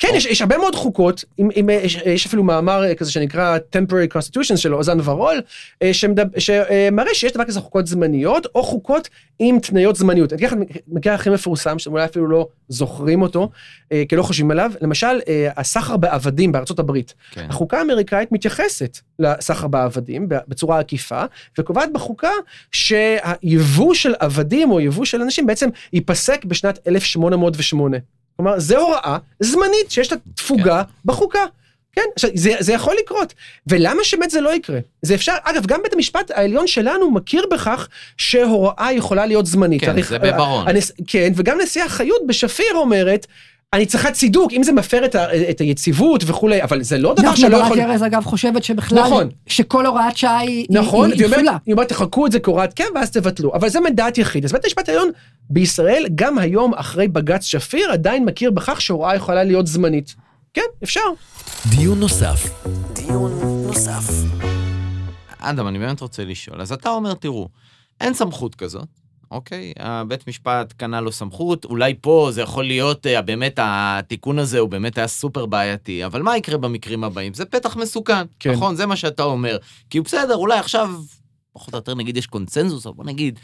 כן, יש, יש הרבה מאוד חוקות, אם, אם, יש, יש אפילו מאמר אה, כזה שנקרא temporary constitutions של אוזן ורול, אה, שמראה שיש דבר כזה חוקות זמניות, או חוקות עם תניות זמניות. אני לך את המקרה הכי מפורסם, שאתם אולי אפילו לא זוכרים אותו, אה, כי לא חושבים עליו, למשל, הסחר בעבדים בארצות הברית. כן. החוקה האמריקאית מתייחסת לסחר בעבדים בצורה עקיפה, וקובעת בחוקה שהיבוא של עבדים או יבוא של אנשים בעצם ייפסק בשנת 1808. כלומר, זו הוראה זמנית שיש לה תפוגה בחוקה. כן, עכשיו, זה, זה יכול לקרות. ולמה שבאמת זה לא יקרה? זה אפשר, אגב, גם בית המשפט העליון שלנו מכיר בכך שהוראה יכולה להיות זמנית. כן, הרי- זה בברון. הנס- כן, וגם נשיאה חיות בשפיר אומרת, אני צריכה צידוק, אם זה מפר את, ה, את היציבות וכולי, אבל זה לא דבר דפנה שלא יכול... ארז, אגב, חושבת שבכלל, נכון. שכל הוראת שעה היא נכון, היא- היא כפולה. היא אומרת, תחכו את זה כהוראת קבע ואז תבטלו. אבל זה מדעת יחיד. אז בית המשפט העליון בישראל, גם היום אחרי בג"ץ שפיר, עדיין מכיר בכך שהוראה יכולה להיות זמנית. כן, אפשר. דיון נוסף. דיון נוסף. אדם, אני באמת רוצה לשאול. אז אתה אומר, תראו, אין סמכות כזאת, אוקיי? הבית משפט קנה לו סמכות, אולי פה זה יכול להיות, אה, באמת התיקון הזה הוא באמת היה סופר בעייתי, אבל מה יקרה במקרים הבאים? זה פתח מסוכן, כן. נכון? זה מה שאתה אומר. כי בסדר, אולי עכשיו, פחות או יותר נגיד יש קונצנזוס, אבל בוא נגיד,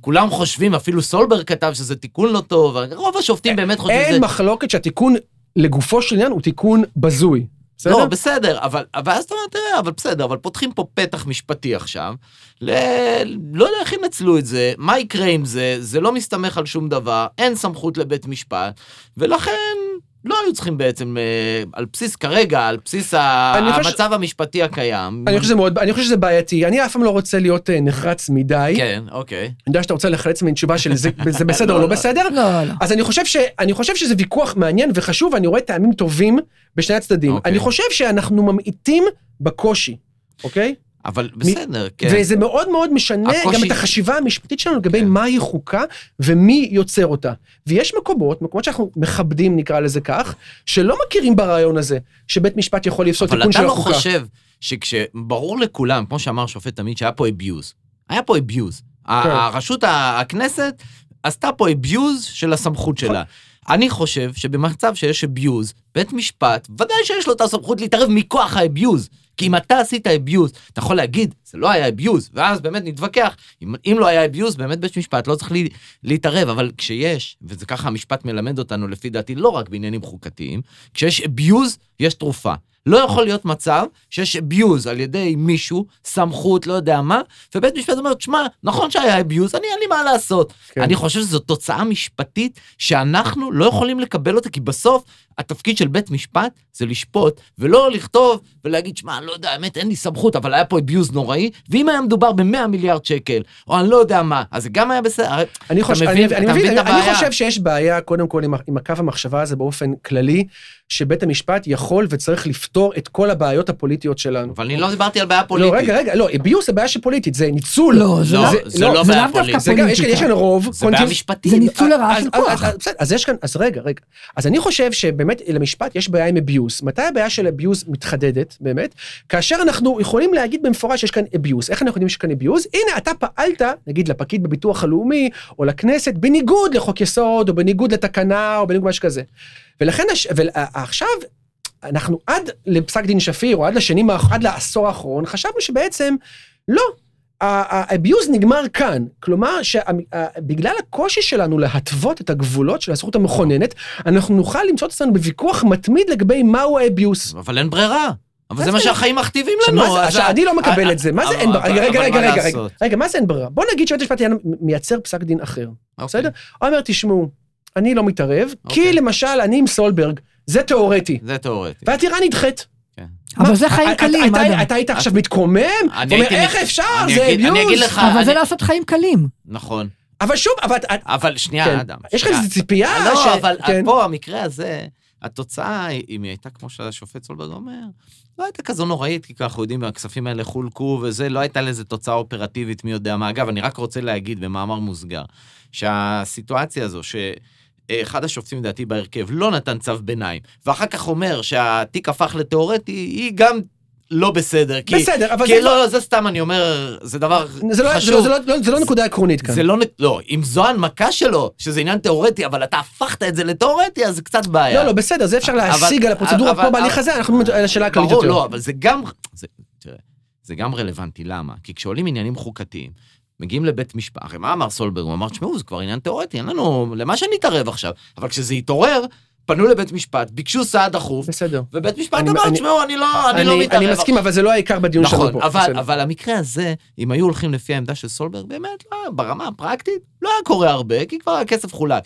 כולם חושבים, אפילו סולברג כתב שזה תיקון לא טוב, רוב השופטים באמת חושבים שזה... אין מחלוקת שהתיקון לגופו של עניין הוא תיקון בזוי. בסדר? לא, בסדר, אבל, אבל אז אתה אומר, תראה, אבל בסדר, אבל פותחים פה פתח משפטי עכשיו, ל... לא יודע איך ינצלו את זה, מה יקרה עם זה, זה לא מסתמך על שום דבר, אין סמכות לבית משפט, ולכן לא היו צריכים בעצם, אה, על בסיס כרגע, על בסיס. אני המצב המשפטי הקיים. אני חושב שזה מאוד, אני חושב שזה בעייתי. אני אף פעם לא רוצה להיות אה, נחרץ מדי. כן, אוקיי. אני יודע שאתה רוצה לחלץ ממני תשובה של זה, זה בסדר או לא, לא לא. בסדר. לא, לא. אז אני חושב, ש, אני חושב שזה ויכוח מעניין וחשוב, ואני רואה טעמים טובים בשני הצדדים. אוקיי. אני חושב שאנחנו ממעיטים בקושי, אוקיי? אבל בסדר, כן. וזה מאוד מאוד משנה הקושי- גם את החשיבה המשפטית שלנו לגבי כן. מהי חוקה ומי יוצר אותה. ויש מקומות, מקומות שאנחנו מכבדים, נקרא לזה כך, שלא מכירים ברעיון הזה, שבית משפט יכול לפסול אבל תיקון אתה של לא החוקה. חושב שכשברור לכולם, כמו שאמר השופט תמיד, שהיה פה abuse. היה פה abuse. כן. הרשות, הכנסת, עשתה פה abuse של הסמכות נכון. שלה. אני חושב שבמצב שיש abuse, בית משפט, ודאי שיש לו את הסמכות להתערב מכוח ה-abuse. כי אם אתה עשית abuse, אתה יכול להגיד, זה לא היה abuse, ואז באמת נתווכח. אם, אם לא היה abuse, באמת בית משפט לא צריך לי, להתערב, אבל כשיש, וזה ככה המשפט מלמד אותנו לפי דעתי, לא רק בעניינים חוקתיים, כשיש abuse, יש תרופה. לא יכול להיות מצב שיש abuse על ידי מישהו, סמכות, לא יודע מה, ובית משפט אומר, תשמע, נכון שהיה abuse, אני אין לי מה לעשות. כן. אני חושב שזו תוצאה משפטית שאנחנו לא יכולים לקבל אותה, כי בסוף התפקיד של בית משפט זה לשפוט, ולא לכתוב ולהגיד, שמע, אני לא יודע, האמת, אין לי סמכות, אבל היה פה abuse נוראי, ואם היה מדובר ב-100 מיליארד שקל, או אני לא יודע מה, אז זה גם היה בסדר. אני אתה חושב, מבין- אני, אני, אתה מבין, מבין את אני, אני הבעיה? חושב שיש בעיה קודם כל עם, עם הקו המחשבה הזה באופן כללי, שבית המשפט יכול וצריך לפתור את כל הבעיות הפוליטיות שלנו. אבל אני לא דיברתי על בעיה פוליטית. לא, רגע, רגע, לא, ביוס זה בעיה שפוליטית, זה ניצול. לא, זה לא, לא- זה לא בעיה פוליטית. זה גם, יש, כאן- יש כאן רוב. זה בעיה משפטית. זה ניצול לרעה של כוח. אז- בסדר, אז יש כאן, אז רגע, רגע. אז אני חושב שבאמת למשפט יש בעיה עם אביוס. מתי הבעיה של אביוס מתחדדת, באמת? כאשר אנחנו יכולים להגיד במפורש שיש כאן אביוס. איך אנחנו יודעים שיש כאן אביוס? הנה, אתה פעלת, נגיד לפקיד בביטוח הלאומי, או לכנסת, בניגוד לחוק יסוד, או בניגוד לתקנה, או בניגוד משהו כזה. ולכן, הש- ועכשיו, אנחנו עד לפסק דין שפיר, או עד לשנים, עד לעשור האחרון, חשבנו שבעצם, לא, האביוז נגמר כאן. כלומר, שבגלל הקושי שלנו להתוות את הגבולות של הזכות המכוננת, אנחנו נוכל למצוא את עצמנו בוויכוח מתמיד לגבי מהו האביוס. אבל אין ברירה. אבל זה מה? שהחיים מכתיבים לנו. אני לא מקבל את זה, מה זה אבל- אין ברירה? אבל- רגע, רגע, רגע, רגע, מה זה אין ברירה? בוא נגיד שבית המשפט מייצר פסק דין אחר, אוקיי. בסדר? הוא אומר, תשמעו, אני לא מתערב, כי אוקיי. למשל, אני עם סולברג, זה תיאורטי, זה תיאורטי. והעתירה נדחית. אבל מה, זה חיים אתה- קלים, אתה- אדם. אתה היית עכשיו מתקומם? הייתי איך אפשר? זה אגיד- אני אגיד אביוז. לך, אבל זה לעשות חיים קלים. נכון. אבל שוב, אבל... אבל שנייה, כן. אדם. יש לך. איזו ציפייה לא, ש... אבל כן. פה, המקרה הזה, התוצאה, אם היא הייתה כמו שהשופט סולברג אומר, לא הייתה כזו נוראית, כי אנחנו יודעים, הכספים האלה חולקו וזה, לא הייתה לזה תוצאה אופרטיבית, מי יודע מה. אגב, אני רק רוצה להגיד במאמר מוסגר, שהסיטואציה הזו, שאחד השופטים, לדעתי, בהרכב, לא נתן צו ביניים, ואחר כך אומר שהתיק הפך לתיאורטי, היא גם לא בסדר. כי, בסדר, אבל כי זה... לא, לא, זה סתם, אני אומר, זה דבר זה לא- זה לא- חשוב. זה לא- לא- זה לא נקודה עקרונית כאן. זה לא, לא, אם זו ההנמקה שלו, שזה עניין תיאורטי, אבל אתה הפכת את זה לתיאורטי, אז זה קצת בעיה. לא, לא, בסדר, זה אפשר אבל- להשיג על הפרוצדורה אבל- פה בהליך אבל- הזה, אנחנו על השאלה הכללית ברור, יותר. לא, אבל זה גם, זה, תראה, זה גם רלוונטי, למה? כי כשעולים עניינים חוקתיים, מגיעים לבית משפט, הרי מה אמר סולברג? הוא אמר, תשמעו, זה כבר עניין תיאורטי, אין לנו, למה שנתערב עכשיו? אבל כשזה התעורר, פנו לבית משפט, ביקשו סעד דחוף, בסדר. ובית משפט אני- אמר, אני- תשמעו, אני לא, אני לא מתערב. אני מסכים, אבל זה לא העיקר בדיון שלנו נכון, פה. אבל, בסדר. אבל המקרה הזה, אם היו הולכים לפי העמדה של סולברג, באמת, לא, ברמה הפרקטית, לא היה קורה הרבה, כי כבר הכסף חולק.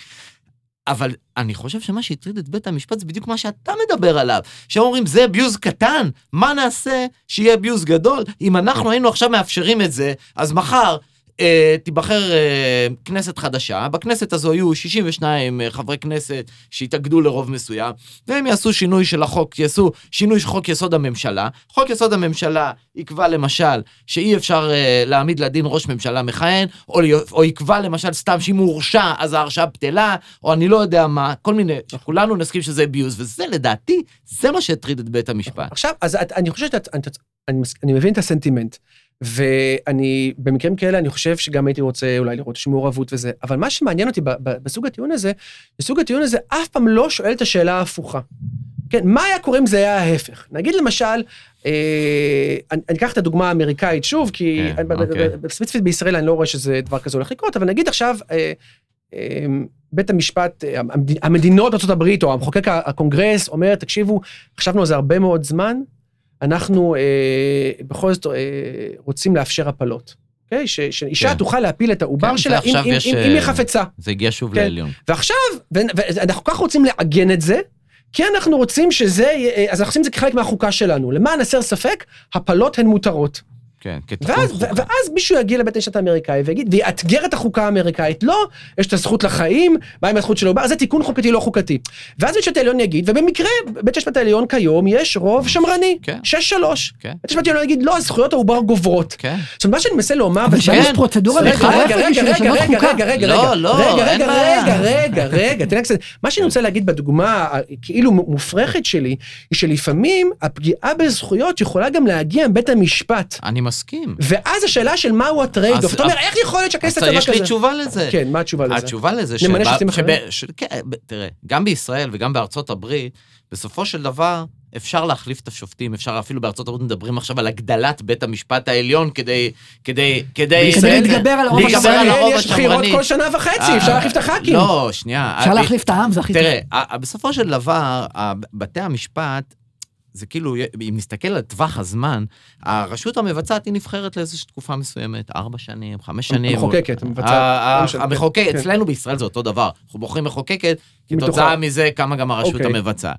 אבל אני חושב שמה שהטריד את בית המשפט זה בדיוק מה שאתה מדבר עליו. שהם אומרים, זה אביוז קטן, מה נעשה שיהיה אביוז גדול? אם אנחנו היינו עכשיו מאפשרים את זה, אז מחר תיבחר אה, כנסת חדשה, בכנסת הזו יהיו 62 אה, חברי כנסת שהתאגדו לרוב מסוים, והם יעשו שינוי של החוק, יעשו שינוי של חוק יסוד הממשלה. חוק יסוד הממשלה יקבע למשל שאי אפשר אה, להעמיד לדין ראש ממשלה מכהן, או, או יקבע למשל סתם שאם הוא הורשע אז ההרשעה בטלה, או אני לא יודע מה, כל מיני, שכולנו נסכים שזה abuse, וזה לדעתי, זה מה שהטריד את בית המשפט. עכשיו, אז את- אני חושב שאתה, אני- אני אני מבין את הסנטימנט, ואני, במקרים כאלה, אני חושב שגם הייתי רוצה אולי לראות איזושהי מעורבות וזה, אבל מה שמעניין אותי בסוג הטיעון הזה, בסוג הטיעון הזה אף פעם לא שואל את השאלה ההפוכה. כן, מה היה קורה אם זה היה ההפך? נגיד למשל, אה, אני אני אקח את הדוגמה האמריקאית שוב, כי כן, אני- אוקיי. ספציפית בישראל אני לא רואה שזה דבר כזה הולך לקרות, אבל נגיד עכשיו, אה, אה, בית המשפט, אה, המד- המדינות הברית, או המחוקק הקונגרס, אומר, תקשיבו, חשבנו על זה הרבה מאוד זמן, אנחנו אה, בכל זאת אה, רוצים לאפשר הפלות. אוקיי? ש- שאישה כן. תוכל להפיל את העובר כן, שלה אם- אם יש, אם- אה, אם היא חפצה. זה הגיע שוב כן. לעליון. ועכשיו, ואנחנו כל כך רוצים לעגן את זה, כי אנחנו רוצים שזה, יהיה- אז אנחנו עושים את זה כחלק מהחוקה שלנו. למען הסר ספק, הפלות הן מותרות. כן, כתיקון ואז, ואז מישהו יגיע לבית המשפט האמריקאי ויגיד, ויאתגר את החוקה האמריקאית, לא, יש את הזכות לחיים, מה עם הזכות של העובר, זה תיקון חוקתי לא חוקתי. ואז בית המשפט העליון יגיד, ובמקרה, בית המשפט העליון כיום יש רוב שמרני, כן. 6-3. כן. בית המשפט העליון יגיד, לא, זכויות העובר גוברות. כן. זאת אומרת, מה שאני מנסה לומר, אבל שם יש פרוצדורה מטורפת רגע, רגע, בשביל רגע, לשנות רגע, חוקה. רגע, רגע, לא, רגע, לא, רגע, רגע, בעיה. רגע, רגע, רגע, תן קצת, מה שאני רוצה להגיד בדוגמה הכאילו מופרכת שלי, היא שלפעמים הפגיעה בזכויות יכולה גם להגיע מבית המשפט. אני מסכים. ואז השאלה של מהו ה trade-off, אז- אתה אומר, איך יכול להיות שהכנסת אז תעשה דבר יש לי כזה? תשובה לזה. כן, מה התשובה לזה? התשובה לזה, נמנה שבה- שופטים אחרים? ש- כן, תראה, גם בישראל וגם בארצות הברית, בסופו של דבר, אפשר להחליף את השופטים, אפשר אפילו בארצות הברית מדברים עכשיו על הגדלת בית המשפט העליון כדי, כדי, כדי... כדי להתגבר על הרוב השמרני. הרוב יש בחירות. כל שנה וחצי, אה, אפשר להחליף את הח"כים. לא, שנייה. אפשר אה, להחליף את העם, זה הכי טוב. תראה, בסופו של דבר, בתי המשפט, זה כאילו, אם נסתכל על טווח הזמן, הרשות המבצעת היא נבחרת לאיזושהי תקופה מסוימת, ארבע שנים, חמש שנים. המחוקקת, המבצעת. לא משנה, המחוקק, כן. אצלנו בישראל זה אותו דבר. אנחנו בוחרים מחוקקת. כתוצאה מזה קמה גם הרשות אוקיי. המבצעת.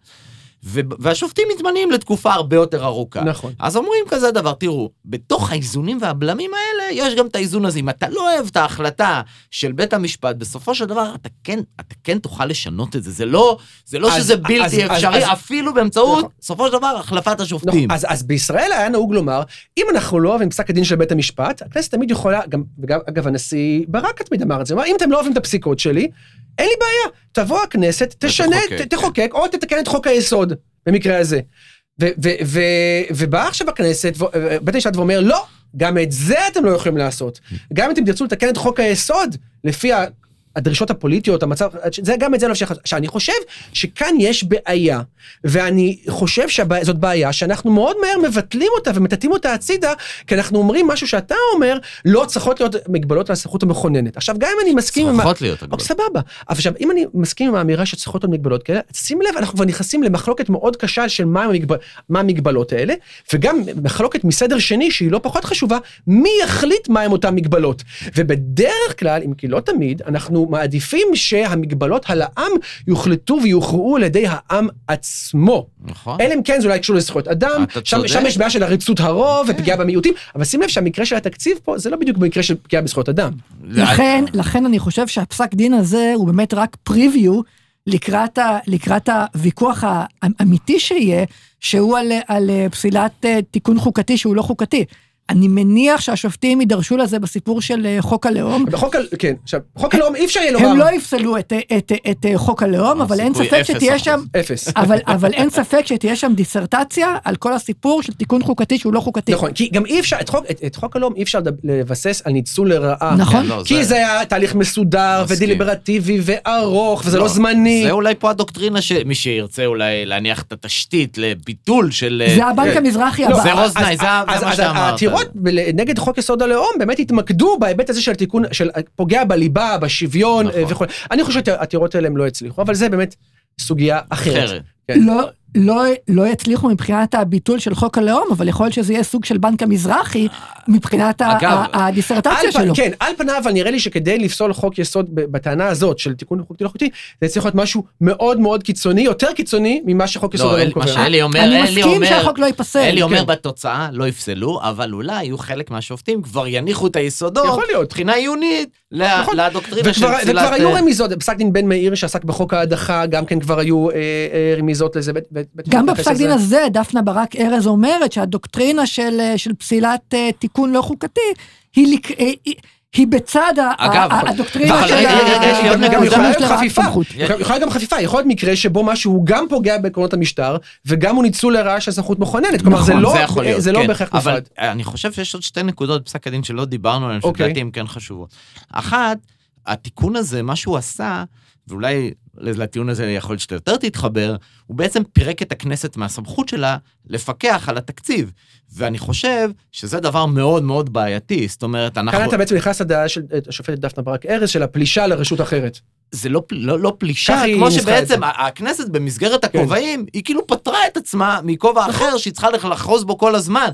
והשופטים מתמנים לתקופה הרבה יותר ארוכה. נכון. אז אומרים כזה דבר, תראו, בתוך האיזונים והבלמים האלה, יש גם את האיזון הזה. אם אתה לא אוהב את ההחלטה של בית המשפט, בסופו של דבר אתה כן, אתה כן תוכל לשנות את זה. זה לא, זה לא אז- שזה אז- בלתי אז- אפשרי, אז- אפילו באמצעות, נכון. בסופו של דבר, החלפת השופטים. נכון, אז, אז בישראל היה נהוג לומר, אם אנחנו לא אוהבים פסק הדין של בית המשפט, הכנסת תמיד יכולה, גם, וגם, אגב, הנשיא ברק תמיד אמר את זה, אמר, אם אתם לא אוהבים את הפסיקות שלי, אין לי בעיה, תבוא הכנסת, תשנה, ותחוקק, ת-. תחוקק, או תתקן את חוק היסוד, במקרה הזה. ובא עכשיו הכנסת, בית המשפט ואומר, לא, גם את זה אתם לא יכולים לעשות. גם אם אתם תרצו לתקן את חוק היסוד, לפי הדרישות הפוליטיות, המצב, זה גם את זה לא אפשר. עכשיו, אני חושב שכאן יש בעיה, ואני חושב שזאת בעיה שאנחנו מאוד מהר מבטלים אותה ומטאטאים אותה הצידה, כי אנחנו אומרים משהו שאתה אומר, לא צריכות להיות מגבלות על הסמכות המכוננת. עכשיו, גם אם אני מסכים עם... צריכות להיות אוקיי, הגבלות. סבבה. אבל עכשיו, אם אני מסכים עם האמירה שצריכות להיות מגבלות כאלה, שים לב, אנחנו כבר נכנסים למחלוקת מאוד קשה של מה, המגב... מה המגבלות האלה, וגם מחלוקת מסדר שני, שהיא לא פחות חשובה, מי יחליט מהם אותן מגבלות. ובדרך כלל, אם כי לא תמיד, אנחנו מעדיפים שהמגבלות על העם יוחלטו ויוכרעו על ידי העם עצמו. נכון. אלא אם כן זה אולי קשור לזכויות אדם, אתה שם. שם יש בעיה של עריצות הרוב ופגיעה במיעוטים, אבל שים לב שהמקרה של התקציב פה זה לא בדיוק במקרה של פגיעה בזכויות אדם. לכן, לכן אני חושב שהפסק דין הזה הוא באמת רק פריוויו לקראת, ה, לקראת הוויכוח האמיתי שיהיה, שהוא על, על פסילת אה, תיקון חוקתי שהוא לא חוקתי. אני מניח שהשופטים יידרשו לזה בסיפור של אה, חוק הלאום. בחוק, ה- כן, עכשיו, חוק הלאום אי אפשר יהיה לומר, הם לא יפסלו את, את, את, את חוק הלאום, אבל אין ספק שתהיה. שם, אפס. אבל, אבל אין ספק שתהיה שם דיסרטציה על כל הסיפור של תיקון חוקתי שהוא לא חוקתי. נכון, כי גם אי אפשר, את חוק, את, את חוק הלאום אי אפשר לבסס על ניצול לרעה. נכון. כן, לא, כי זה היה תהליך מסודר מסכים. ודיליברטיבי וארוך, וזה לא לא, זמני. זה אולי פה הדוקטרינה שמי שירצה אולי להניח את התשתית לביטול של... זה הבנק כן. המזרחי לא, הבא. זה רוזנאי, זה זה מה שאמרת. העתירות ב- נגד חוק יסוד הלאום באמת התמקדו בהיבט הזה של תיקון, של פוגע בליבה, בשוויון נכון. אה, וכו'. אני חושב שהעתירות האלה הם לא הצליחו, אבל זה באמת סוגיה אחרת. אחרת. כן. לא, לא, לא יצליחו מבחינת הביטול של חוק הלאום, אבל יכול להיות שזה יהיה סוג של בנק המזרחי מבחינת אגב, הדיסרטציה שלו. כן, על פניו, אבל נראה לי שכדי לפסול חוק יסוד בטענה הזאת של תיקון חוקתי לא חוקתי, זה צריך להיות משהו מאוד מאוד קיצוני, יותר קיצוני ממה שחוק יסוד לא, הלאום אל- מה קובע. שאלי אומר, אני אלי מסכים אומר... שהחוק לא ייפסל. אלי אומר כן. בתוצאה לא יפסלו, אבל אולי יהיו חלק מהשופטים כבר יניחו את היסודות, יכול להיות. מבחינה עיונית, נכון. לדוקטרינה של וכבר, פסילת... וכבר היו אה, רמיזות, בפסק דין בן מאיר שעסק בחוק ההדחה, גם כן כבר היו אה, אה, רמיזות לזה. גם בפסק דין. הזה, דפנה ברק ארז אומרת שהדוקטרינה של, אה, של פסילת אה, תיקון לא חוקתי, היא, לק- אה, היא, בצד אגב, ה- הדוקטרינה אבל של רגע, רגע, רגע, יש לי עוד ה- נקודה. גם יכולה גם חפיפה, יכול להיות מקרה שבו משהו גם פוגע בעקרונות המשטר, וגם הוא ניצול לרעה של סמכות מכוננת, כלומר זה נכון, לא זה זה לא כן. בהכרח אבל נפרד. אני חושב שיש עוד שתי נקודות בפסק הדין שלא דיברנו עליהן, אוקיי. שלדעתי הן כן חשובות. אחת, התיקון הזה, מה שהוא עשה, ואולי לטיעון הזה יכול להיות שאתה יותר תתחבר, הוא בעצם פירק את הכנסת מהסמכות שלה לפקח על התקציב. ואני חושב שזה דבר מאוד מאוד בעייתי, זאת אומרת, אנחנו... כאן אתה בעצם נכנס לדעה של אה, השופטת דפנה ברק ארז, של הפלישה לרשות אחרת. זה לא, לא, לא פלישה, כמו שבעצם הכנסת במסגרת כן. הכובעים, היא כאילו פטרה את עצמה מכובע אחר שהיא צריכה לח- לחרוז בו כל הזמן.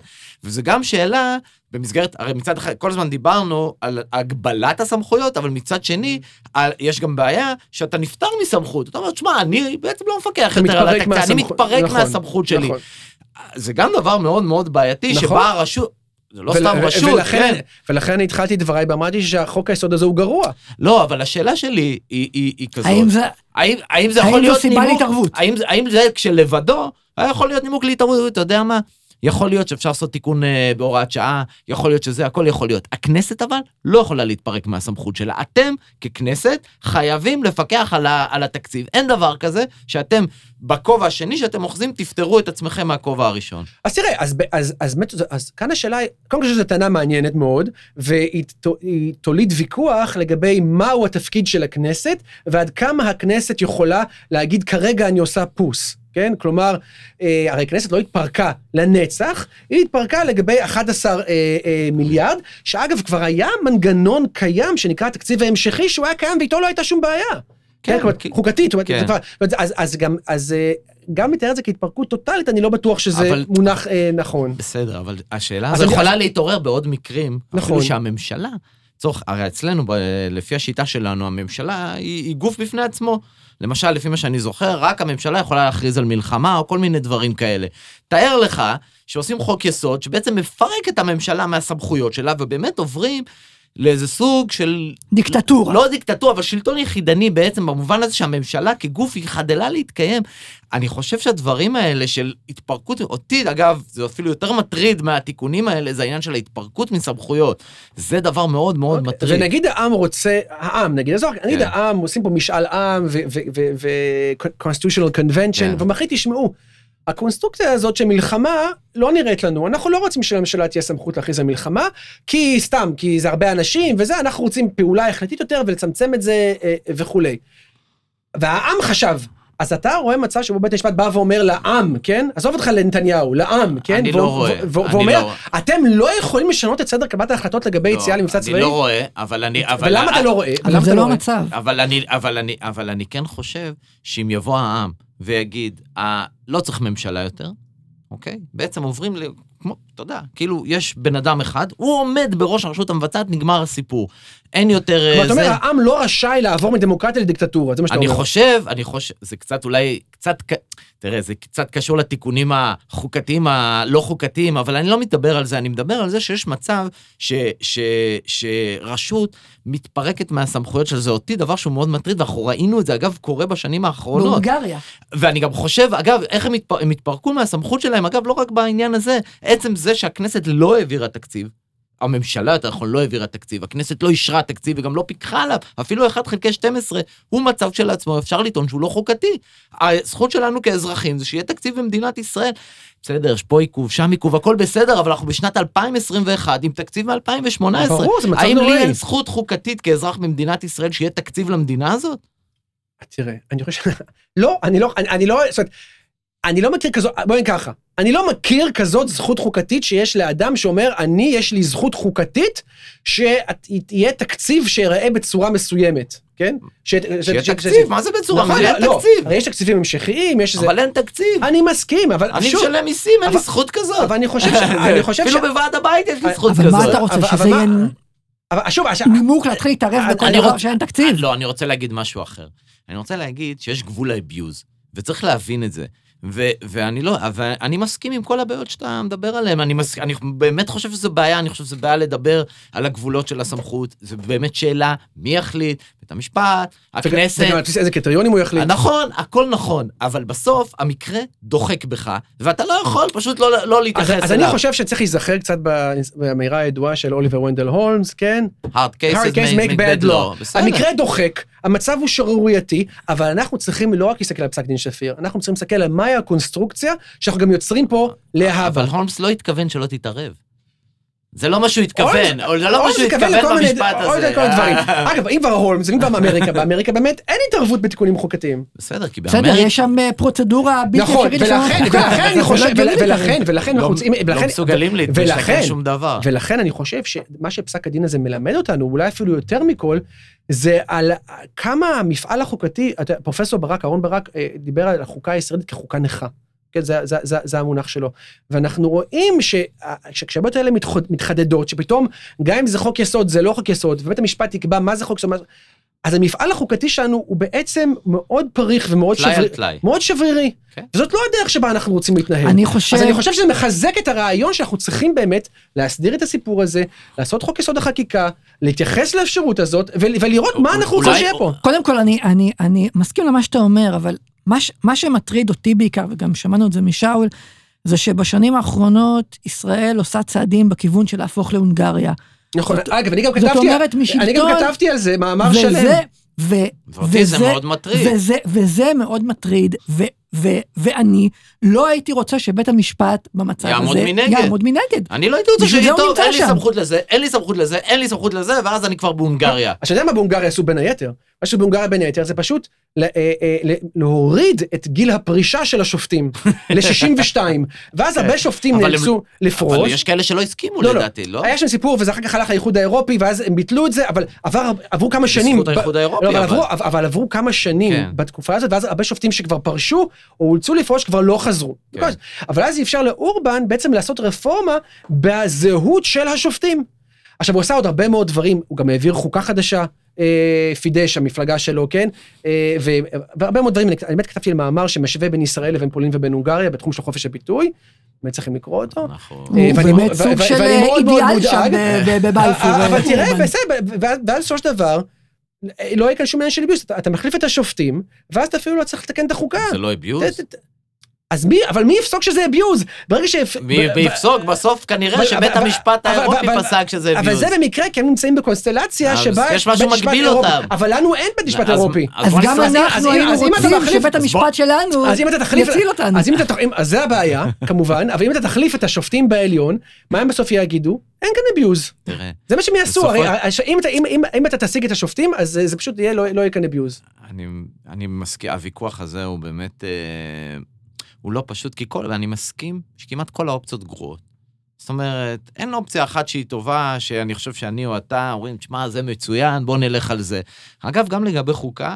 וזה גם שאלה, במסגרת, הרי מצד אחד, כל הזמן דיברנו על הגבלת הסמכויות, אבל מצד שני, על, יש גם בעיה שאתה נפטר מסמכות. אתה אומר, תשמע, אני בעצם לא מפקח יותר על מתפרק התקציב, אני מתפרק נכון, מהסמכות שלי. נכון. זה גם דבר מאוד מאוד בעייתי, נכון. שבה הרשות... זה לא ול- סתם רשות, ולכן- כן. ולכן אני התחלתי את דבריי ואמרתי שהחוק היסוד הזה הוא גרוע. לא, אבל השאלה שלי היא, היא, היא כזאת. האם זה, האם, האם זה האם יכול להיות סיבה נימוק? להתערבות? האם, זה- האם זה כשלבדו היה יכול להיות נימוק להתערבות? אתה יודע מה? יכול להיות שאפשר לעשות תיקון אה, בהוראת שעה, יכול להיות שזה, הכל יכול להיות. הכנסת אבל לא יכולה להתפרק מהסמכות שלה. אתם, ככנסת, חייבים לפקח על, ה, על התקציב. אין דבר כזה שאתם, בכובע השני שאתם אוחזים, תפטרו את עצמכם מהכובע הראשון. אז תראה, אז, אז, אז, באמת, אז כאן השאלה היא, קודם כל שזו טענה מעניינת מאוד, והיא תוליד ויכוח לגבי מהו התפקיד של הכנסת, ועד כמה הכנסת יכולה להגיד כרגע אני עושה פוס. כן? כלומר, אה, הרי הכנסת לא התפרקה לנצח, היא התפרקה לגבי 11 אה, אה, מיליארד, שאגב כבר היה מנגנון קיים שנקרא התקציב ההמשכי, שהוא היה קיים ואיתו לא הייתה שום בעיה. כן, כן, כלומר, כי- חוקתית, כן. כבר- אז, אז גם, אז אה, גם לתאר את זה כהתפרקות טוטאלית, אני לא בטוח שזה אבל- מונח אה, נכון. בסדר, אבל השאלה הזו אני- יכולה להתעורר בעוד מקרים. נכון. אפילו שהממשלה, צורך, הרי אצלנו, ב- לפי השיטה שלנו, הממשלה היא, היא גוף בפני עצמו. למשל, לפי מה שאני זוכר, רק הממשלה יכולה להכריז על מלחמה או כל מיני דברים כאלה. תאר לך שעושים חוק יסוד שבעצם מפרק את הממשלה מהסמכויות שלה, ובאמת עוברים לאיזה סוג של דיקטטורה. לא דיקטטורה, אבל שלטון יחידני בעצם, במובן הזה שהממשלה כגוף היא חדלה להתקיים. אני חושב שהדברים האלה של התפרקות, אותי, אגב, זה אפילו יותר מטריד מהתיקונים האלה, זה העניין של ההתפרקות מסמכויות. זה דבר מאוד מאוד מטריד. אוקיי, ונגיד העם רוצה, העם, נגיד, עזוב, נגיד כן. העם, עושים פה משאל עם ו-constitutional convention, כן. ומחליט, תשמעו, הקונסטרוקציה הזאת של מלחמה לא נראית לנו, אנחנו לא רוצים שלממשלה תהיה סמכות להכריז על מלחמה, כי סתם, כי זה הרבה אנשים וזה, אנחנו רוצים פעולה החלטית יותר ולצמצם את זה אה, וכולי. והעם חשב. אז אתה רואה מצב שבו בית המשפט בא ואומר לעם, כן? עזוב אותך לנתניהו, לעם, כן? אני לא רואה, ואומר, לא. אתם לא יכולים לשנות את סדר קבלת ההחלטות לגבי יציאה למבצע צבאי? אני לא רואה, אבל אני... אבל- ולמה אתה לא רואה? אבל זה לא רואה? המצב. אבל אני, אבל, אני, אבל אני כן חושב שאם יבוא העם ויגיד, אה, לא צריך ממשלה יותר, אוקיי? בעצם עוברים ל... כמו, אתה יודע, כאילו, יש בן אדם אחד, הוא עומד בראש הרשות המבצעת, נגמר הסיפור. אין יותר... אה, כלומר, אתה. אומר, העם לא רשאי לעבור מדמוקרטיה לדיקטטורה, זה מה שאתה אני אומר. חושב, אני חושב, זה קצת אולי, קצת, תראה, זה קצת קשור לתיקונים החוקתיים הלא חוקתיים, אבל אני לא מדבר על זה, אני מדבר על זה שיש מצב ש, ש, שרשות מתפרקת מהסמכויות של זה אותי, דבר שהוא מאוד מטריד, ואנחנו ראינו את זה, אגב, קורה בשנים האחרונות. בהונגריה. ואני גם חושב, אגב, איך הם, התפר... הם התפרקו מהסמכות שלהם, אגב, לא רק בעניין הזה, עצם זה שהכנסת לא העבירה תקציב, הממשלה, יותר נכון, לא העבירה תקציב, הכנסת לא אישרה תקציב וגם לא פיקחה עליו, אפילו 1 חלקי 12 הוא מצב כשלעצמו, אפשר לטעון שהוא לא חוקתי. הזכות שלנו כאזרחים זה שיהיה תקציב במדינת ישראל. בסדר, יש פה עיכוב, שם עיכוב, הכל בסדר, אבל אנחנו בשנת 2021 עם תקציב מ-2018. ברור, זה מצב האם לי נוראי. אין זכות חוקתית כאזרח במדינת ישראל שיהיה תקציב למדינה הזאת? תראה, אני חושב... לא, אני לא, אני, אני לא, זאת אומרת, אני לא מכיר כזאת, בואי ככה, אני לא מכיר כזאת זכות חוקתית שיש לאדם שאומר, אני, יש לי זכות חוקתית שיהיה תקציב שיראה בצורה מסוימת, כן? ש- שיהיה ש- תקציב, שזה- מה זה בצורה? נכון, אין לא, תקציב. הרי יש תקציבים המשכיים, יש איזה... אבל אין תקציב. אני מסכים, אבל אני שוב, משלם מיסים, אין לי אבל- זכות כזאת. אבל אני חושב ש... אני חושב ש... אפילו בוועד הבית יש לי זכות אבל כזאת. מה אתה רוצה, אבל- שזה אבל יהיה אבל שוב, עכשיו, נימוק להתחיל להתערב בכל אני דבר שאין תקציב? לא, אני רוצה להגיד משהו אחר. אני רוצה להגיד שיש גבול לאביוז, וצריך להבין את זה. ו- ואני לא, אבל אני מסכים עם כל הבעיות שאתה מדבר עליהן, אני, מס, אני באמת חושב שזו בעיה, אני חושב שזו בעיה לדבר על הגבולות של הסמכות, זו באמת שאלה, מי יחליט, בית המשפט, הכנסת, וגם איזה קריטריונים הוא יחליט. נכון, הכל נכון, אבל בסוף המקרה דוחק בך, ואתה לא יכול פשוט לא, לא להתייחס אז, אליו. אז אני חושב שצריך להיזכר קצת באמירה הידועה של אוליבר ונדל הולמס, כן? hard cases hard case make, bad law. בסדר. המקרה דוחק, המצב הוא שערורייתי, אבל אנחנו צריכים לא רק להסתכל על פסק דין שפיר, אנחנו צריכים להסתכל על מהי הקונסטרוקציה שאנחנו גם יוצרים פה להבא. אבל הולמס לא התכוון שלא תתערב. זה לא מה שהוא התכוון, או זה לא מה שהוא התכוון במשפט הזה. כל הדברים. אגב, אם כבר הולמס, אם כבר מאמריקה, באמריקה באמת אין התערבות בתיקונים חוקתיים. בסדר, כי בסדר, באמריקה יש שם אה, פרוצדורה בלתי נכון, אפשרית לשנות ולכן, חוקה. ולכן אני זה חושב, לא ולכן. ולכן אנחנו לא- רוצים, לא מסוגלים להתקן שום דבר. ולכן אני חושב שמה שפסק הדין הזה מלמד אותנו, אולי אפילו יותר מכל, זה על כמה המפעל החוקתי, פרופסור ברק, אהרון ברק, אה, דיבר על החוקה הישראלית כחוקה נכה. כן, זה, זה, זה, זה המונח שלו. ואנחנו רואים ש- שכשהבעיות האלה מתחדדות, שפתאום, גם אם זה חוק יסוד, זה לא חוק יסוד, ובית המשפט יקבע מה זה חוק יסוד, אז המפעל החוקתי שלנו הוא בעצם מאוד פריך ומאוד. טלאי. מאוד שברירי. כן. וזאת לא הדרך שבה אנחנו רוצים להתנהל. אני חושב... אז אני חושב שזה מחזק את הרעיון שאנחנו צריכים באמת להסדיר את הסיפור הזה, לעשות חוק יסוד החקיקה, להתייחס לאפשרות הזאת, ול- ולראות מה אנחנו רוצים שיהיה פה. קודם כל, אני, אני, אני מסכים למה שאתה אומר, אבל מה, ש- מה שמטריד אותי בעיקר, וגם שמענו את זה משאול, זה שבשנים האחרונות ישראל עושה צעדים בכיוון של להפוך להונגריה. נכון, אגב, אני גם זאת כתבתי, אומרת, משלטון- אני גם כתבתי על זה מאמר שלם. וזה, ו, ואותי זה מאוד מטריד. וזה, וזה מאוד מטריד, ו, ו, ואני לא הייתי רוצה שבית המשפט במצב יעמוד הזה מנגד. יעמוד מנגד. אני לא הייתי רוצה שיהיה טוב, אין לי. סמכות לזה, אין לי סמכות לזה, אין לי סמכות לזה, ואז אני כבר בהונגריה. אתה יודע מה בהונגריה עשו בין היתר? מה שעשו בהונגריה בין היתר זה פשוט ל- אה, אה, ל- להוריד את גיל הפרישה של השופטים ל-62, ואז הרבה שופטים נאלצו לפרוש. אבל יש כאלה שלא הסכימו לא, לא. לדעתי, לא? היה שם סיפור וזה אחר כך הלך לאיחוד האירופי ואז הם ביטלו את זה אבל עבר עברו כמה שנים. בזכות האיחוד האירופי, לא, אבל, אבל. עברו, אבל עברו כמה שנים כן. בתקופה הזאת ואז הרבה שופטים שכבר פרשו או אולצו לפרוש כבר לא חזרו. כן. אבל אז אפשר לאורבן בעצם לעשות רפורמה בזהות של השופטים. עכשיו הוא עשה עוד הרבה מאוד דברים, הוא גם העביר חוקה חדשה, אה, פידש, המפלגה שלו, כן? אה, והרבה מאוד דברים, אני באמת כתבתי על מאמר שמשווה בין ישראל לבין פולין ובין הונגריה בתחום של חופש הביטוי, באמת צריכים לקרוא אותו. הוא אה, ואני באמת סוג של אידיאל שם בבלפור. אבל אה, תראה. בסדר, ואז בסופו של דבר, לא יהיה כאן שום עניין של אביוס, אתה- מחליף את השופטים, ואז אתה אפילו לא צריך לתקן את החוקה. זה לא אביוז? אז מי, אבל מי יפסוק שזה אביוז? ברגע ש... מי ב- מי ב- יפסוק? בסוף כנראה אבל- שבית אבל- המשפט אבל- האירופי אבל- פסק שזה אבל אביוז. זה במקרה, כי הם נמצאים בקונסטלציה אז שבה יש משהו מגביל. אותם. אבל לנו אין בית משפט אז- אירופי. אז גם נפרס- אז אם- אנחנו אז היינו אם אתה רוצים מחליף- שבית המשפט שלנו אז אם אתה תחליף, יציל אותנו. אז אם אתה, תח- אם- אז זה הבעיה, כמובן, אבל אם אתה תחליף את השופטים בעליון, מה הם בסוף יגידו? אין כאן אביוז. תראה, זה מה שהם יעשו, הרי אם אתה- אם- אם- אם אתה תשיג את השופטים, אז זה- פשוט יהיה, לא לא יהיה כאן אביוז. אני, אני מסכים, הוויכוח הזה הוא באמת, אה, הוא לא פשוט, כי כל, ואני מסכים שכמעט כל האופציות גרועות. זאת אומרת, אין אופציה אחת שהיא טובה, שאני חושב שאני או אתה אומרים, תשמע, זה מצוין, בוא נלך על זה. אגב, גם לגבי חוקה,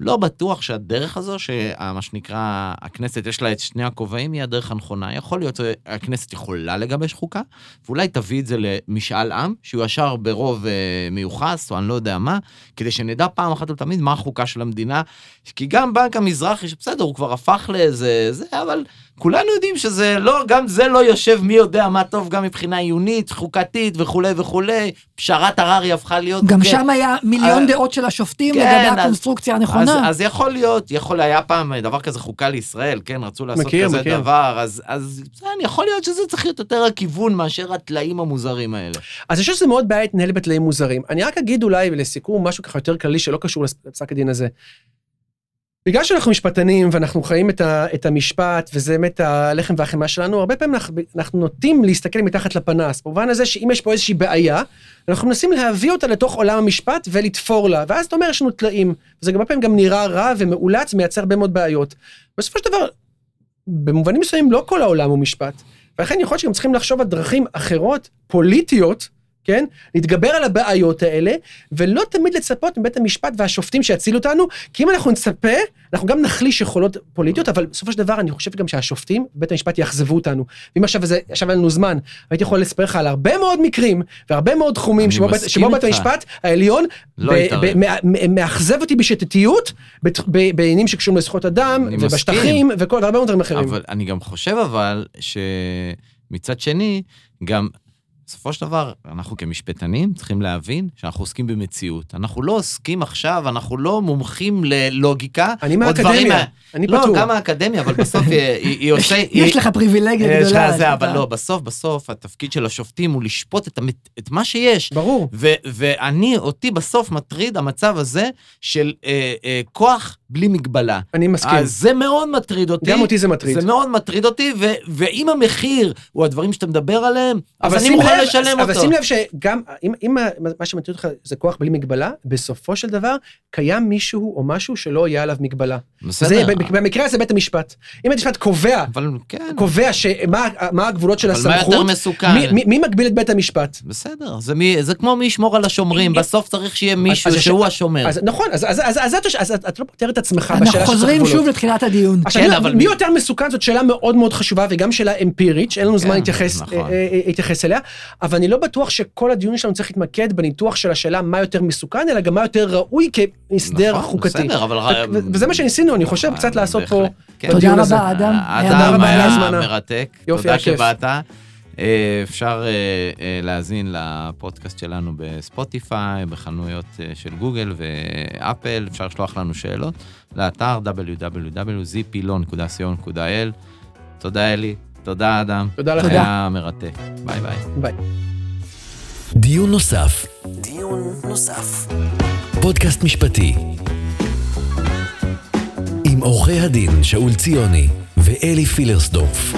לא בטוח שהדרך הזו, שמה שנקרא, הכנסת יש לה את שני הכובעים, היא הדרך הנכונה. יכול להיות שהכנסת יכולה לגבש חוקה, ואולי תביא את זה למשאל עם, שהוא ישר ברוב אה, מיוחס, או אני לא יודע מה, כדי שנדע פעם אחת ולתמיד מה החוקה של המדינה. כי גם בנק המזרחי, שבסדר, הוא כבר הפך לאיזה... זה, אבל כולנו יודעים שזה לא, גם זה לא יושב מי יודע מה טוב, גם מבחינה עיונית, חוקתית וכולי וכולי. פשרת הררי הפכה להיות... גם כן. שם היה מיליון אה, דעות של השופטים כן, לגבי אז- הקונסטרוקציה אז, הנכונה. אז יכול להיות, יכול היה פעם דבר כזה חוקה לישראל, כן, רצו לעשות מכיר, כזה מכיר. דבר, אז, אז בסדר, יכול להיות שזה צריך להיות יותר הכיוון מאשר הטלאים המוזרים האלה. אז אני חושב שזה מאוד בעיה להתנהל בתלאים מוזרים. אני רק אגיד אולי לסיכום משהו ככה יותר כללי שלא קשור לפסק הדין הזה. בגלל שאנחנו משפטנים ואנחנו חיים את, ה, את המשפט וזה באמת הלחם והחמאה שלנו, הרבה פעמים אנחנו, אנחנו נוטים להסתכל מתחת לפנס, במובן הזה שאם יש פה איזושהי בעיה, אנחנו מנסים להביא אותה לתוך עולם המשפט ולתפור לה, ואז אתה אומר יש לנו טלאים, וזה הרבה פעמים גם נראה רע ומאולץ, מייצר הרבה מאוד בעיות. בסופו של דבר, במובנים מסוימים לא כל העולם הוא משפט, ולכן יכול להיות שגם צריכים לחשוב על דרכים אחרות, פוליטיות, כן? להתגבר על הבעיות האלה, ולא תמיד לצפות מבית המשפט והשופטים שיצילו אותנו, כי אם אנחנו נצפה, אנחנו גם נחליש יכולות פוליטיות, אבל בסופו של דבר אני חושב גם שהשופטים, בית המשפט יאכזבו אותנו. ואם עכשיו זה, עכשיו היה לנו זמן, הייתי יכול לספר לך על הרבה מאוד מקרים, והרבה מאוד תחומים, שבו, בית- שבו בית. המשפט העליון, לא מאכזב אותי בשיטתיות, בעניינים שקשורים לזכויות אדם, ובשטחים, וכל, והרבה מאוד דברים אחרים. אבל אני גם חושב אבל שמצד שני, גם בסופו של דבר, אנחנו כמשפטנים צריכים להבין שאנחנו עוסקים במציאות. אנחנו לא עוסקים עכשיו, אנחנו לא מומחים ללוגיקה. אני מהאקדמיה, מה- אני לא, פטור. גם האקדמיה, אבל בסוף היא, היא, היא עושה... יש לך פריבילגיה יש לך גדולה. זה, אבל לא, בסוף, בסוף, התפקיד של השופטים הוא לשפוט את, המת, את מה שיש. ברור. ו- ואני, אותי בסוף מטריד המצב הזה של אה, אה, כוח בלי מגבלה. אני מסכים. אז זה מאוד מטריד אותי. גם אותי זה מטריד. זה מאוד מטריד אותי, ו- ואם המחיר הוא הדברים שאתה מדבר עליהם, אז אני מוכן לב- לשלם אבל אותו. שים לב שגם, אם, אם מה שמטריד אותך זה כוח בלי מגבלה, בסופו של דבר קיים מישהו או משהו שלא יהיה עליו מגבלה. בסדר. זה, במקרה הזה בית המשפט. אם בית המשפט קובע, אבל כן, קובע שמה מה הגבולות של אבל מה הסמכות, יותר מסוכן? מי, מי, מי מגביל את בית המשפט? בסדר, זה, מי, זה כמו מי ישמור על השומרים, בסוף צריך שיהיה מישהו אז יש- שהוא השומר. אז נכון, אז, אז, אז, אז, אז, אז את- לא פותר את עצמך בשאלה אנחנו שצריך חוזרים גבולות. שוב לתחילת הדיון. עכשיו, כן, מי- אבל מי מי- יותר מסוכן זאת שאלה מאוד מאוד חשובה וגם שאלה אמפירית שאין לנו זמן כן, להתייחס נכון. אה, אה, להתייחס אליה, אבל אני לא בטוח שכל הדיון שלנו צריך להתמקד בניתוח של השאלה מה יותר מסוכן, אלא גם מה יותר ראוי כהסדר נכון, חוקתי. בסדר, אבל... ו- וזה מה שניסינו, אני חושב, קצת לעשות פה. כן. תודה בדיון הזה. רבה, אדם. היה אדם היה. מרתק, יופי, תודה היה כיף. שבאת. אה, אפשר אה, אה, להאזין לפודקאסט שלנו בספוטיפיי, בחנויות של גוגל ואפל, אפשר לשלוח לנו שאלות לאתר www.zpilon.co.il. תודה אלי, תודה אדם. תודה לך. היה מרתק. ביי ביי. ביי. דיון נוסף. דיון נוסף. פודקאסט משפטי. עם עורכי הדין שאול ציוני ואלי פילרסדורף.